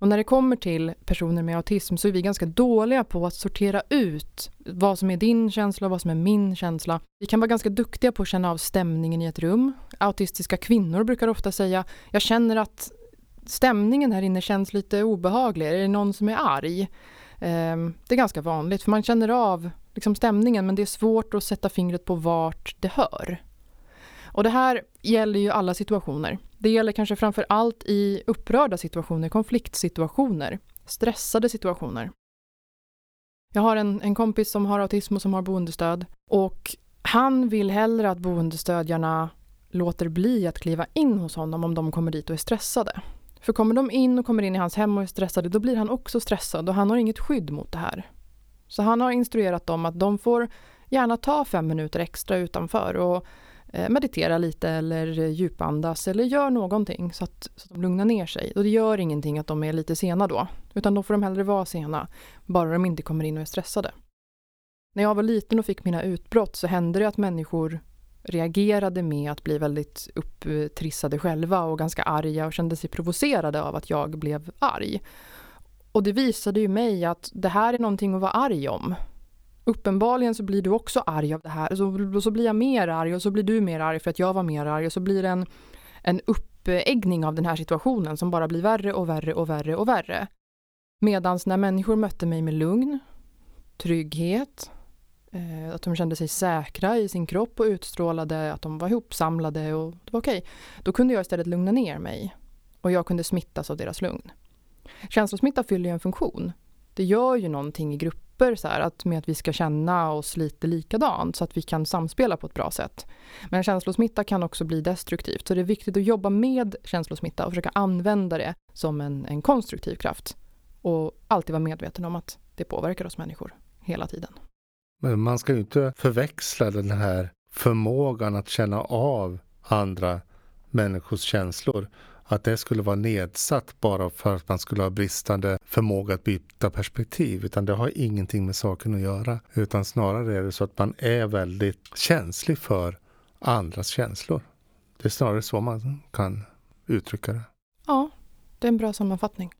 Och när det kommer till personer med autism så är vi ganska dåliga på att sortera ut vad som är din känsla och vad som är min känsla. Vi kan vara ganska duktiga på att känna av stämningen i ett rum. Autistiska kvinnor brukar ofta säga jag känner att stämningen här inne känns lite obehaglig. Är det någon som är arg? Ehm, det är ganska vanligt för man känner av liksom stämningen men det är svårt att sätta fingret på vart det hör. Och det här gäller ju alla situationer. Det gäller kanske framför allt i upprörda situationer, konfliktsituationer, stressade situationer. Jag har en, en kompis som har autism och som har boendestöd och han vill hellre att boendestödjarna låter bli att kliva in hos honom om de kommer dit och är stressade. För kommer de in och kommer in i hans hem och är stressade, då blir han också stressad och han har inget skydd mot det här. Så han har instruerat dem att de får gärna ta fem minuter extra utanför och eh, meditera lite eller djupandas eller gör någonting så att, så att de lugnar ner sig. Och det gör ingenting att de är lite sena då, utan då får de hellre vara sena, bara de inte kommer in och är stressade. När jag var liten och fick mina utbrott så hände det att människor reagerade med att bli väldigt upptrissade själva och ganska arga och kände sig provocerade av att jag blev arg. Och det visade ju mig att det här är någonting att vara arg om. Uppenbarligen så blir du också arg av det här. Så, så blir jag mer arg och så blir du mer arg för att jag var mer arg och så blir det en, en uppeggning av den här situationen som bara blir värre och värre och värre och värre. Medan när människor mötte mig med lugn, trygghet, Eh, att de kände sig säkra i sin kropp och utstrålade att de var ihopsamlade och det var okej. Okay. Då kunde jag istället lugna ner mig och jag kunde smittas av deras lugn. Känslosmitta fyller ju en funktion. Det gör ju någonting i grupper så här, att med att vi ska känna oss lite likadant så att vi kan samspela på ett bra sätt. Men känslosmitta kan också bli destruktivt så det är viktigt att jobba med känslosmitta och försöka använda det som en, en konstruktiv kraft. Och alltid vara medveten om att det påverkar oss människor hela tiden. Men man ska ju inte förväxla den här förmågan att känna av andra människors känslor att det skulle vara nedsatt bara för att man skulle ha bristande förmåga att byta perspektiv. Utan det har ingenting med saken att göra. Utan snarare är det så att man är väldigt känslig för andras känslor. Det är snarare så man kan uttrycka det. Ja, det är en bra sammanfattning.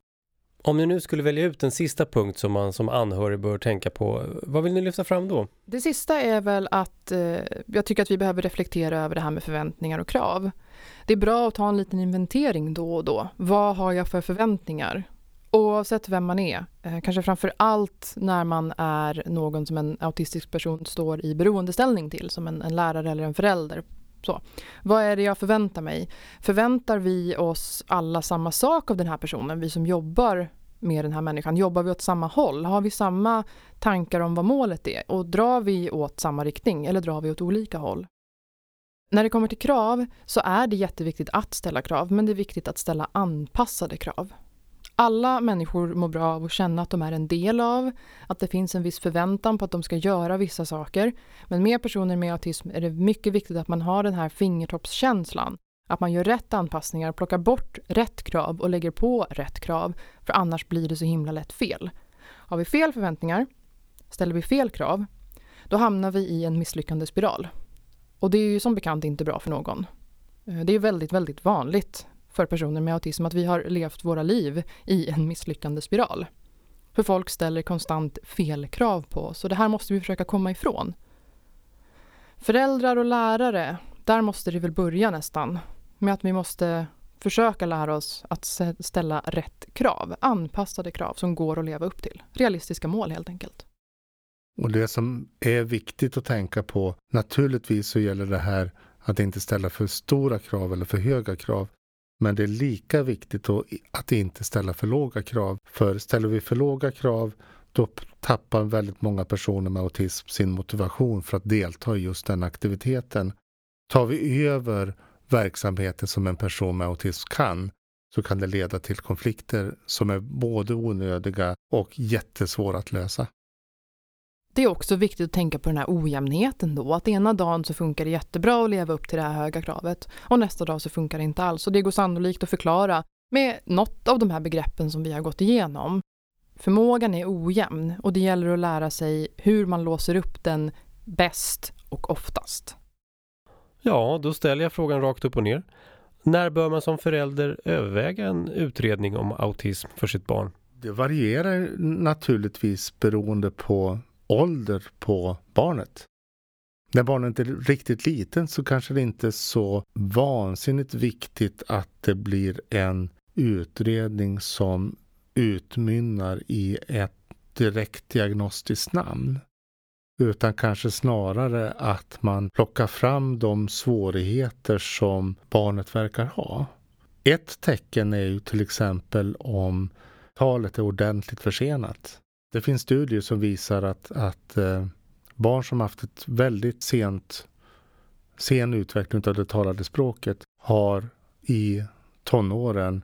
Om ni nu skulle välja ut en sista punkt som man som anhörig bör tänka på, vad vill ni lyfta fram då? Det sista är väl att eh, jag tycker att vi behöver reflektera över det här med förväntningar och krav. Det är bra att ta en liten inventering då och då. Vad har jag för förväntningar? Oavsett vem man är, eh, kanske framför allt när man är någon som en autistisk person står i beroendeställning till, som en, en lärare eller en förälder. Så. Vad är det jag förväntar mig? Förväntar vi oss alla samma sak av den här personen, vi som jobbar med den här människan? Jobbar vi åt samma håll? Har vi samma tankar om vad målet är? Och drar vi åt samma riktning eller drar vi åt olika håll? När det kommer till krav så är det jätteviktigt att ställa krav, men det är viktigt att ställa anpassade krav. Alla människor mår bra av att känna att de är en del av, att det finns en viss förväntan på att de ska göra vissa saker. Men med personer med autism är det mycket viktigt att man har den här fingertoppskänslan. Att man gör rätt anpassningar, plockar bort rätt krav och lägger på rätt krav. För annars blir det så himla lätt fel. Har vi fel förväntningar, ställer vi fel krav, då hamnar vi i en misslyckande spiral. Och det är ju som bekant inte bra för någon. Eh, det är väldigt, väldigt vanligt för personer med autism att vi har levt våra liv i en misslyckande spiral. För folk ställer konstant fel krav på oss och det här måste vi försöka komma ifrån. Föräldrar och lärare, där måste det väl börja nästan. Med att vi måste försöka lära oss att ställa rätt krav. Anpassade krav som går att leva upp till. Realistiska mål helt enkelt. Och det som är viktigt att tänka på, naturligtvis så gäller det här att inte ställa för stora krav eller för höga krav. Men det är lika viktigt att inte ställa för låga krav. För ställer vi för låga krav då tappar väldigt många personer med autism sin motivation för att delta i just den aktiviteten. Tar vi över verksamheten som en person med autism kan så kan det leda till konflikter som är både onödiga och jättesvåra att lösa. Det är också viktigt att tänka på den här ojämnheten då. Att ena dagen så funkar det jättebra att leva upp till det här höga kravet och nästa dag så funkar det inte alls. Och det går sannolikt att förklara med något av de här begreppen som vi har gått igenom. Förmågan är ojämn och det gäller att lära sig hur man låser upp den bäst och oftast. Ja, då ställer jag frågan rakt upp och ner. När bör man som förälder överväga en utredning om autism för sitt barn? Det varierar naturligtvis beroende på ålder på barnet. När barnet är riktigt liten så kanske det inte är så vansinnigt viktigt att det blir en utredning som utmynnar i ett direkt diagnostiskt namn. Utan kanske snarare att man plockar fram de svårigheter som barnet verkar ha. Ett tecken är ju till exempel om talet är ordentligt försenat. Det finns studier som visar att, att eh, barn som haft ett väldigt sent sen utveckling av det talade språket har i tonåren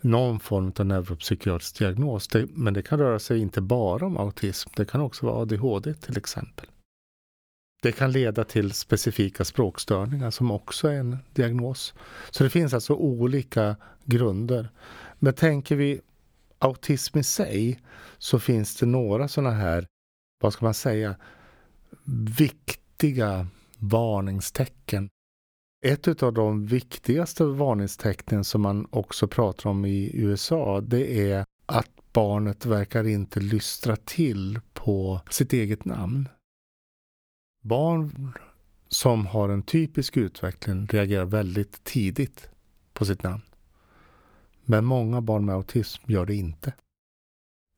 någon form av neuropsykiatrisk diagnos. Det, men det kan röra sig inte bara om autism. Det kan också vara ADHD till exempel. Det kan leda till specifika språkstörningar som också är en diagnos. Så det finns alltså olika grunder. Men tänker vi autism i sig så finns det några sådana här, vad ska man säga, viktiga varningstecken. Ett av de viktigaste varningstecknen som man också pratar om i USA det är att barnet verkar inte lystra till på sitt eget namn. Barn som har en typisk utveckling reagerar väldigt tidigt på sitt namn. Men många barn med autism gör det inte.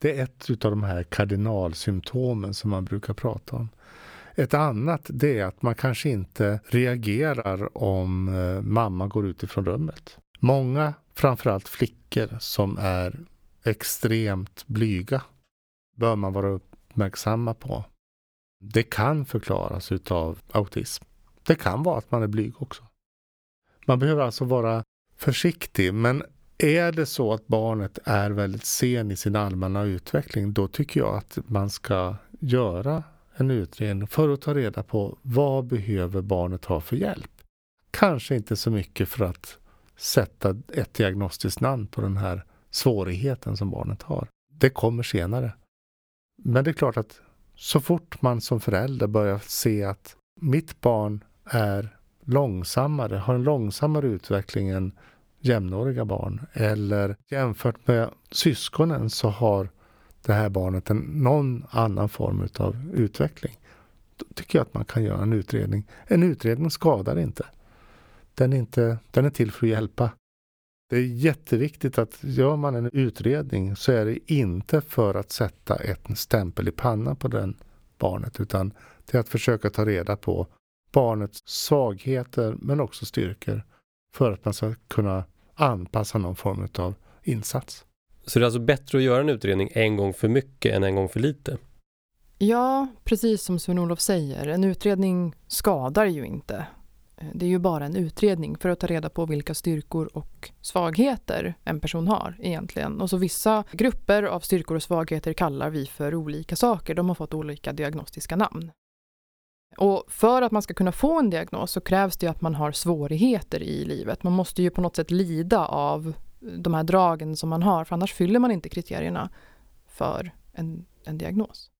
Det är ett av de här kardinalsymptomen som man brukar prata om. Ett annat det är att man kanske inte reagerar om eh, mamma går ut ifrån rummet. Många, framförallt flickor, som är extremt blyga bör man vara uppmärksamma på. Det kan förklaras utav autism. Det kan vara att man är blyg också. Man behöver alltså vara försiktig, men är det så att barnet är väldigt sen i sin allmänna utveckling, då tycker jag att man ska göra en utredning för att ta reda på vad behöver barnet ha för hjälp. Kanske inte så mycket för att sätta ett diagnostiskt namn på den här svårigheten som barnet har. Det kommer senare. Men det är klart att så fort man som förälder börjar se att mitt barn är långsammare, har en långsammare utveckling än jämnåriga barn eller jämfört med syskonen så har det här barnet en, någon annan form av utveckling. Då tycker jag att man kan göra en utredning. En utredning skadar inte. Den är, inte, den är till för att hjälpa. Det är jätteviktigt att gör man en utredning så är det inte för att sätta en stämpel i pannan på den barnet utan till att försöka ta reda på barnets svagheter men också styrkor för att man ska kunna anpassa någon form av insats. Så det är alltså bättre att göra en utredning en gång för mycket än en gång för lite? Ja, precis som Sven-Olof säger, en utredning skadar ju inte. Det är ju bara en utredning för att ta reda på vilka styrkor och svagheter en person har egentligen. Och så vissa grupper av styrkor och svagheter kallar vi för olika saker. De har fått olika diagnostiska namn. Och för att man ska kunna få en diagnos så krävs det att man har svårigheter i livet. Man måste ju på något sätt lida av de här dragen som man har, för annars fyller man inte kriterierna för en, en diagnos.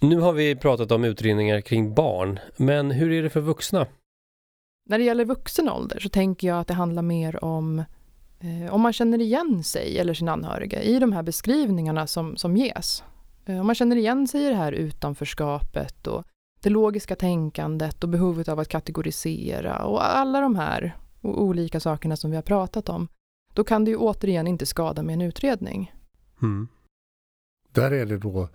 Nu har vi pratat om utredningar kring barn, men hur är det för vuxna? När det gäller vuxen ålder så tänker jag att det handlar mer om eh, om man känner igen sig eller sin anhöriga i de här beskrivningarna som, som ges. Eh, om man känner igen sig i det här utanförskapet och det logiska tänkandet och behovet av att kategorisera och alla de här olika sakerna som vi har pratat om, då kan det ju återigen inte skada med en utredning. Mm. Där är det då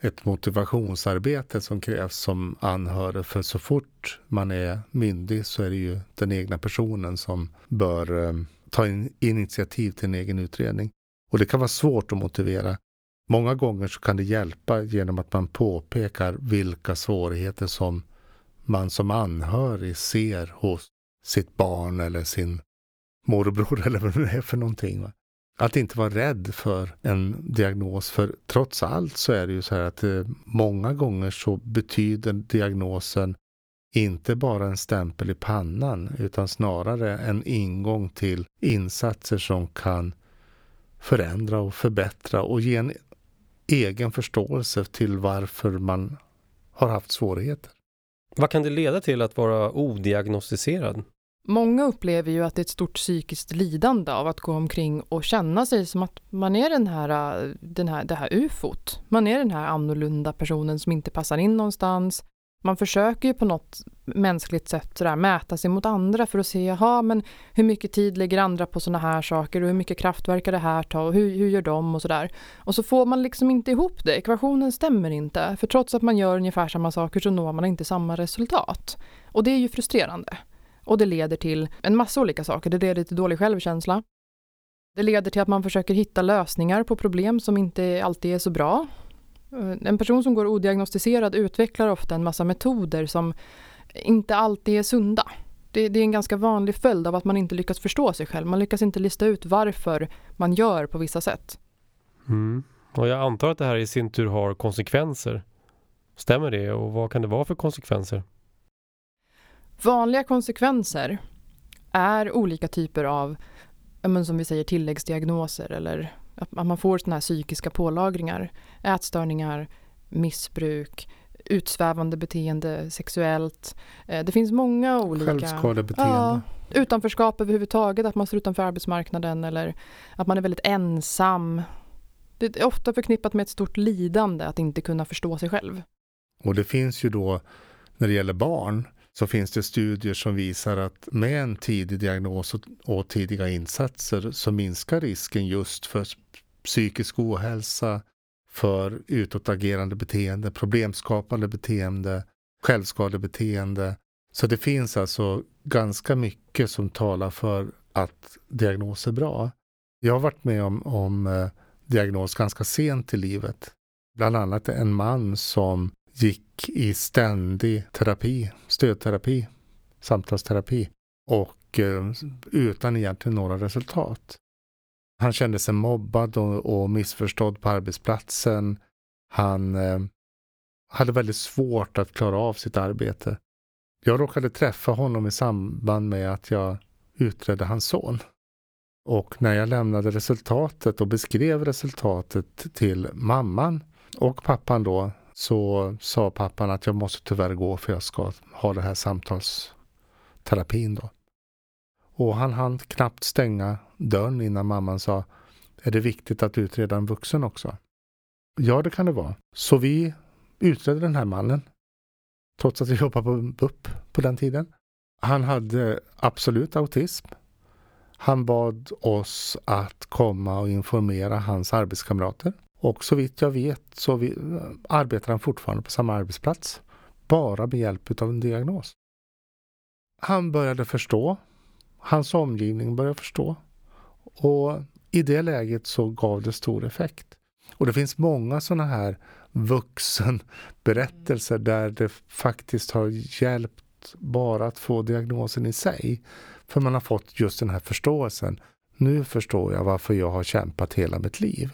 ett motivationsarbete som krävs som anhörig. För så fort man är myndig så är det ju den egna personen som bör eh, ta in initiativ till en egen utredning. Och det kan vara svårt att motivera. Många gånger så kan det hjälpa genom att man påpekar vilka svårigheter som man som anhörig ser hos sitt barn eller sin morbror eller vad det är för någonting. Va? Att inte vara rädd för en diagnos. För trots allt så är det ju så här att eh, många gånger så betyder diagnosen inte bara en stämpel i pannan utan snarare en ingång till insatser som kan förändra och förbättra och ge en egen förståelse till varför man har haft svårigheter. Vad kan det leda till att vara odiagnostiserad? Många upplever ju att det är ett stort psykiskt lidande av att gå omkring och känna sig som att man är den här, den här, det här ufot. Man är den här annorlunda personen som inte passar in någonstans. Man försöker ju på något mänskligt sätt sådär, mäta sig mot andra för att se, jaha, men hur mycket tid lägger andra på sådana här saker och hur mycket kraft verkar det här ta och hur, hur gör de och sådär. Och så får man liksom inte ihop det, ekvationen stämmer inte. För trots att man gör ungefär samma saker så når man inte samma resultat. Och det är ju frustrerande. Och det leder till en massa olika saker. Det leder till dålig självkänsla. Det leder till att man försöker hitta lösningar på problem som inte alltid är så bra. Eh, en person som går odiagnostiserad utvecklar ofta en massa metoder som inte alltid är sunda. Det, det, är en ganska vanlig följd av att man inte lyckas förstå sig själv. Man lyckas inte lista ut varför man gör på vissa sätt. Mm. Och jag antar att det här i sin tur har konsekvenser. Stämmer det och vad kan det vara för konsekvenser? Vanliga konsekvenser är olika typer av, som vi säger, tilläggsdiagnoser eller att man får sådana här psykiska pålagringar. Ätstörningar, missbruk, utsvävande beteende sexuellt. Eh, det finns många olika... Självskadebeteende. Ja, utanförskap överhuvudtaget, att man står utanför arbetsmarknaden eller att man är väldigt ensam. Det är ofta förknippat med ett stort lidande att inte kunna förstå sig själv. Och det finns ju då, när det gäller barn, så finns det studier som visar att med en tidig diagnos och, tidiga insatser så minskar risken just för psykisk ohälsa, för utåtagerande beteende, problemskapande beteende, självskadebeteende. Så det finns alltså ganska mycket som talar för att diagnos är bra. Jag har varit med om, om eh, diagnos ganska sent i livet. Bland annat en man som gick i ständig terapi, stödterapi, samtalsterapi och eh, utan egentligen några resultat. Han kände sig mobbad och, och missförstådd på arbetsplatsen. Han eh, hade väldigt svårt att klara av sitt arbete. Jag råkade träffa honom i samband med att jag utredde hans son. Och när jag lämnade resultatet och beskrev resultatet till mamman och pappan då så sa pappan att jag måste tyvärr gå för jag ska ha det här samtalsterapin då. Och han hann knappt stänga dörren innan mamman sa Är det viktigt att utreda en vuxen också? Ja, det kan det vara. Så vi utredde den här mannen. Trots att vi jobbade på BUP på den tiden. Han hade absolut autism. Han bad oss att komma och informera hans arbetskamrater. Och så vitt jag vet så vi, arbetar han fortfarande på samma arbetsplats. Bara med hjälp av en diagnos. Han började förstå. Hans omgivning började förstå. Och i det läget så gav det stor effekt. Och det finns många sådana här vuxenberättelser där det faktiskt har hjälpt bara att få diagnosen i sig. För man har fått just den här förståelsen. Nu förstår jag varför jag har kämpat hela mitt liv.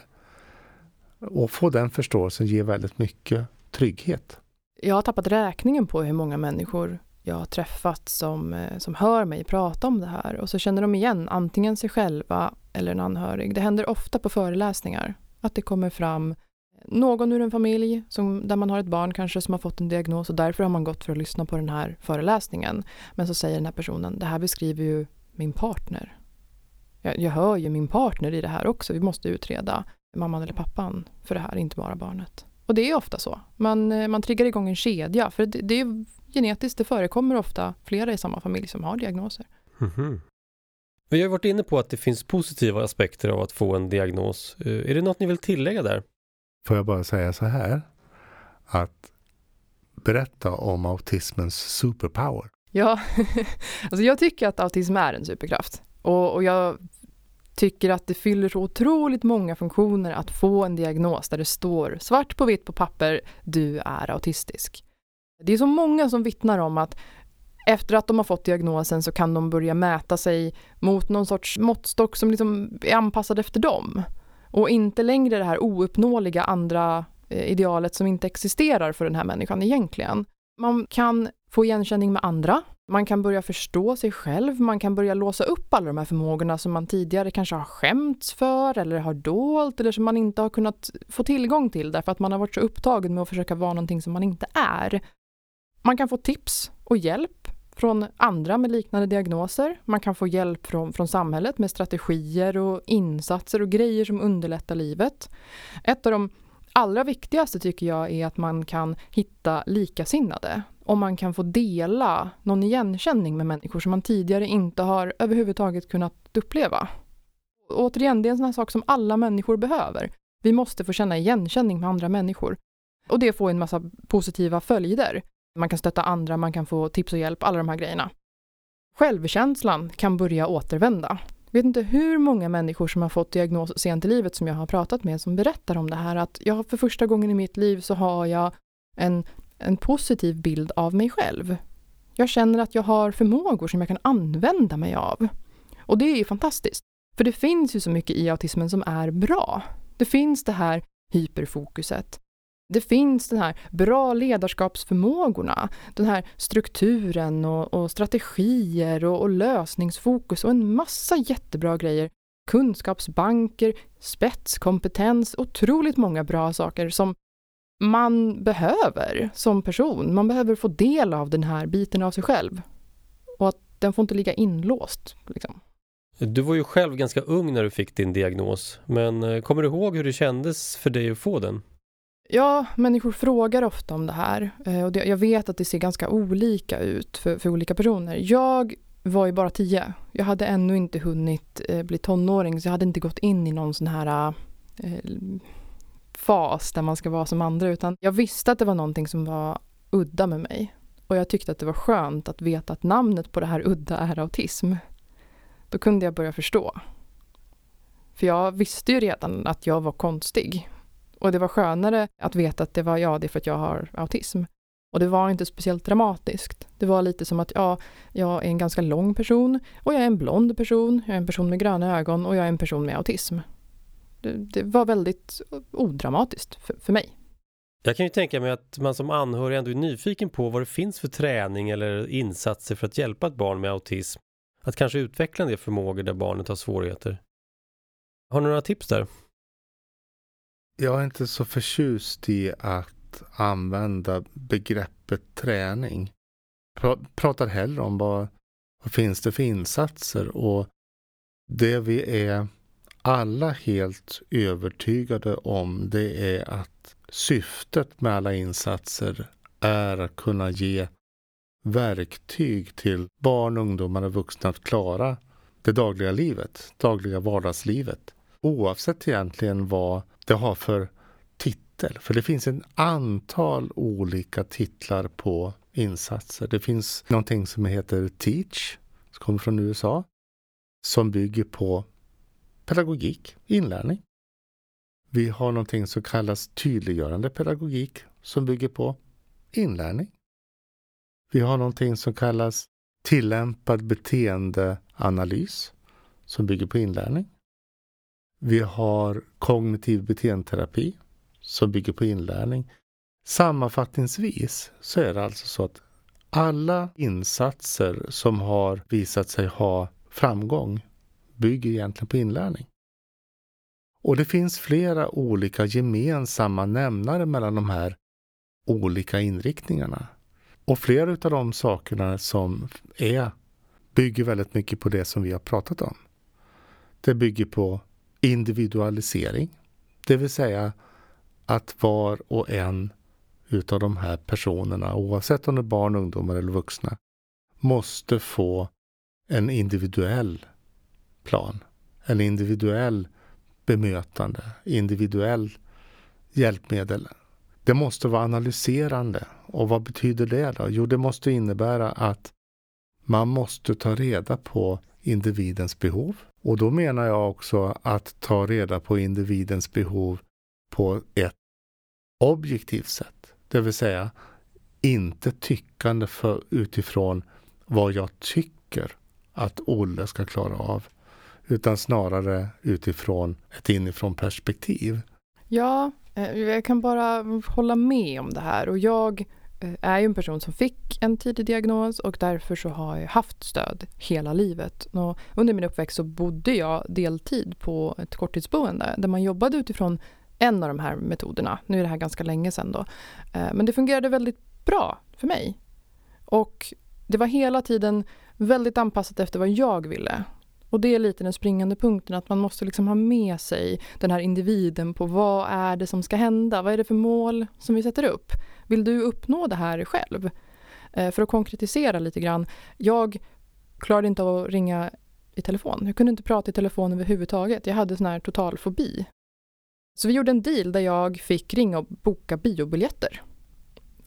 Och få den förståelsen ger väldigt mycket trygghet. Jag har tappat räkningen på hur många människor jag har träffat som, eh, som hör mig prata om det här och så känner de igen antingen sig själva eller en anhörig. Det händer ofta på föreläsningar att det kommer fram någon ur en familj som, där man har ett barn kanske som har fått en diagnos och därför har man gått för att lyssna på den här föreläsningen. Men så säger den här personen, det här beskriver ju min partner. Jag, jag hör ju min partner i det här också, vi måste utreda mamman eller pappan för det här, inte bara barnet. Och det är ofta så. Man, eh, man triggar igång en kedja, för det, det är genetiskt, det förekommer ofta flera i samma familj som har diagnoser. Mm -hmm. Vi har varit inne på att det finns positiva aspekter av att få en diagnos. Eh, är det något ni vill tillägga där? Får jag bara säga så här, att berätta om autismens superpower. Ja, alltså jag tycker att autism är en superkraft. Och, och jag tycker att det fyller så otroligt många funktioner att få en diagnos där det står svart på vitt på papper, du är autistisk. Det är så många som vittnar om att efter att de har fått diagnosen så kan de börja mäta sig mot någon sorts måttstock som liksom är anpassad efter dem. Och inte längre det här ouppnåeliga andra eh, idealet som inte existerar för den här människan egentligen. Man kan få igenkänning med andra. Man kan börja förstå sig själv. Man kan börja låsa upp alla de här förmågorna som man tidigare kanske har skämts för eller har dolt eller som man inte har kunnat få tillgång till därför att man har varit så upptagen med att försöka vara någonting som man inte är. Man kan få tips och hjälp från andra med liknande diagnoser. Man kan få hjälp från, från samhället med strategier och insatser och grejer som underlättar livet. Ett av de allra viktigaste tycker jag är att man kan hitta likasinnade. Om man kan få dela någon igenkänning med människor som man tidigare inte har överhuvudtaget kunnat uppleva. Och återigen, det är en sån här sak som alla människor behöver. Vi måste få känna igenkänning med andra människor. Och det får en massa positiva följder. Man kan stötta andra, man kan få tips och hjälp, alla de här grejerna. Självkänslan kan börja återvända. Jag vet inte hur många människor som har fått diagnos sent i livet som jag har pratat med som berättar om det här att jag för första gången i mitt liv så har jag en, en positiv bild av mig själv. Jag känner att jag har förmågor som jag kan använda mig av. Och det är ju fantastiskt. För det finns ju så mycket i autismen som är bra. Det finns det här hyperfokuset. Det finns den här bra ledarskapsförmågorna, den här strukturen och, och strategier och, och, lösningsfokus och en massa jättebra grejer. Kunskapsbanker, spetskompetens, otroligt många bra saker som man behöver som person, man behöver få del av den här biten av sig själv. Och att den får inte ligga inlåst. Liksom. Du var ju själv ganska ung när du fick din diagnos, men eh, kommer du ihåg hur det kändes för dig att få den? Ja, människor frågar ofta om det här eh, och jag vet att det ser ganska olika ut för, för olika personer. Jag var ju bara tio. Jag hade ännu inte hunnit eh, bli tonåring så jag hade inte gått in i någon sån här fas där man ska vara som andra utan jag visste att det var någonting som var udda med mig. Och jag tyckte att det var skönt att veta att namnet på det här udda är autism. Då kunde jag börja förstå. För jag visste ju redan att jag var konstig. Och det var skönare att veta att det var jag, det är för att jag har autism. Och det var inte speciellt dramatiskt. Det var lite som att ja, jag är en ganska lång person och jag är en blond person, jag är en person med gröna ögon och jag är en person med autism. Det, var väldigt odramatiskt för, för mig. Jag kan ju tänka mig att man som anhörig ändå är nyfiken på vad det finns för träning eller insatser för att hjälpa ett barn med autism. Att kanske utveckla en del förmågor där barnet har svårigheter. Har du några tips där? Jag är inte så förtjust i att använda begreppet träning. Jag pratar hellre om vad, vad finns det för insatser och det vi är alla helt övertygade om det är att syftet med alla insatser är att kunna ge verktyg till barn, ungdomar och vuxna att klara det dagliga livet, dagliga vardagslivet. Oavsett egentligen vad det har för titel. För det finns ett antal olika titlar på insatser. Det finns någonting som heter Teach, som kommer från USA, som bygger på pedagogik, inlärning. Vi har någonting som kallas tydliggörande pedagogik som bygger på inlärning. Vi har någonting som kallas tillämpad beteendeanalys som bygger på inlärning. Vi har kognitiv beteendeterapi som bygger på inlärning. Sammanfattningsvis så är det alltså så att alla insatser som har visat sig ha framgång bygger egentligen på inlärning. Och det finns flera olika gemensamma nämnare mellan de här olika inriktningarna. Och flera av de sakerna som är bygger väldigt mycket på det som vi har pratat om. Det bygger på individualisering, det vill säga att var och en utav de här personerna, oavsett om det är barn, ungdomar eller vuxna, måste få en individuell plan. En individuell bemötande, individuell hjälpmedel. Det måste vara analyserande. Och vad betyder det då? Jo, det måste innebära att man måste ta reda på individens behov. Och då menar jag också att ta reda på individens behov på ett objektivt sätt. Det vill säga inte tyckande för, utifrån vad jag tycker att Olle ska klara av utan snarare utifrån ett inifrån perspektiv. Ja, eh, jag kan bara hålla med om det här och jag eh, är ju en person som fick en tidig diagnos och därför så har jag haft stöd hela livet. Och under min uppväxt så bodde jag deltid på ett korttidsboende där man jobbade utifrån en av de här metoderna. Nu är det här ganska länge sedan då. Eh, men det fungerade väldigt bra för mig. Och det var hela tiden väldigt anpassat efter vad jag ville. Och det är lite den springande punkten, att man måste liksom ha med sig den här individen på vad är det som ska hända? Vad är det för mål som vi sätter upp? Vill du uppnå det här själv? Eh, för att konkretisera lite grann. Jag klarade inte av att ringa i telefon. Jag kunde inte prata i telefon överhuvudtaget. Jag hade sån här total fobi. Så vi gjorde en deal där jag fick ringa och boka biobiljetter.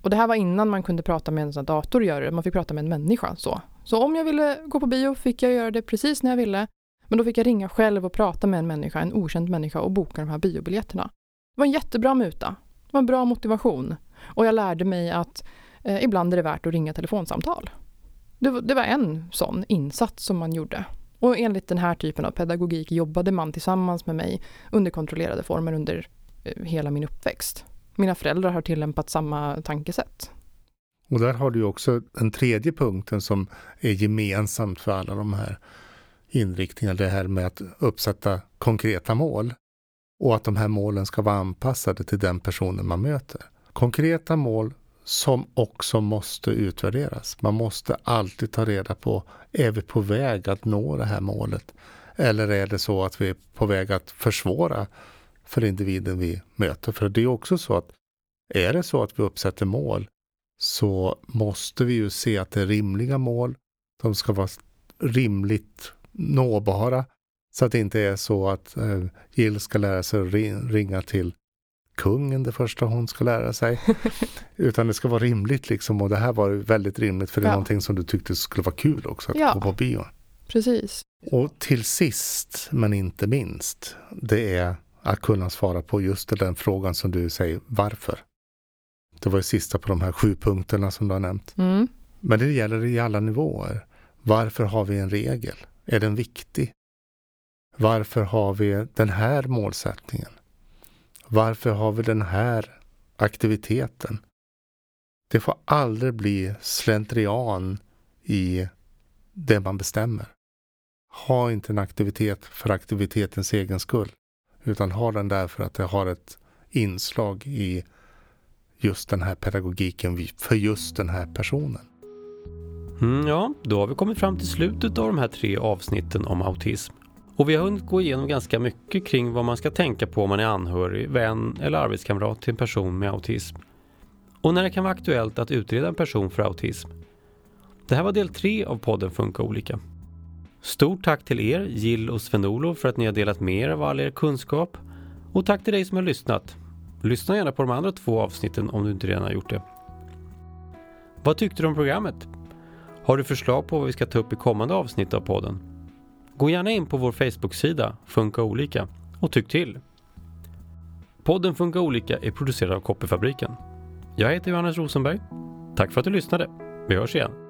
Och det här var innan man kunde prata med en sån dator och göra det. Man fick prata med en människa. Så så om jag ville gå på bio fick jag göra det precis när jag ville. Men då fick jag ringa själv och prata med en människa, en okänd människa och boka de här biobiljetterna. Det var en jättebra muta. Det var en bra motivation. Och jag lärde mig att eh, ibland är det värt att ringa telefonsamtal. Det, det var en sån insats som man gjorde. Och enligt den här typen av pedagogik jobbade man tillsammans med mig under kontrollerade former under eh, hela min uppväxt mina föräldrar har tillämpat samma tankesätt. Och där har du också den tredje punkten som är gemensamt för alla de här inriktningarna. Det här med att uppsätta konkreta mål. Och att de här målen ska vara anpassade till den personen man möter. konkreta mål som också måste utvärderas. Man måste alltid ta reda på, är vi på väg att nå det här målet? Eller är det så att vi är på väg att försvåra för individen vi möter? För det är också så att är det så att vi uppsätter mål så måste vi ju se att det är rimliga mål. De ska vara rimligt nåbara. Så att det inte är så att eh, Jill ska lära sig att ringa till kungen det första hon ska lära sig. Utan det ska vara rimligt liksom och det här var väldigt rimligt för det är ja. någonting som du tyckte skulle vara kul också att ja. gå på bio. Precis. Och till sist, men inte minst, det är att kunna svara på just den frågan som du säger, varför? Det var ju sista på de här sju punkterna som du har nämnt. Mm. Men det gäller i alla nivåer. Varför har vi en regel? Är den viktig? Varför har vi den här målsättningen? Varför har vi den här aktiviteten? Det får aldrig bli slentrian i det man bestämmer. Ha inte en aktivitet för aktivitetens egen skull. Utan ha den därför att det har ett inslag i just den här pedagogiken för just den här personen. Mm, ja, då har vi kommit fram till slutet av de här tre avsnitten om autism. Och vi har hunnit gå igenom ganska mycket kring vad man ska tänka på om man är anhörig, vän eller arbetskamrat till en person med autism. Och när det kan vara aktuellt att utreda en person för autism. Det här var del tre av podden Funka olika. Stort tack till er, Jill och Sven-Olof, för att ni har delat med er av all er kunskap. Och tack till dig som har lyssnat. Lyssna gärna på de andra två avsnitten om du inte redan har gjort det. Vad tyckte du om programmet? Har du förslag på vad vi ska ta upp i kommande avsnitt av podden? Gå gärna in på vår Facebook-sida Funka olika och tyck till. Podden Funka olika är producerad av Koppifabriken. Jag heter Johannes Rosenberg. Tack för att du lyssnade. Vi hörs igen.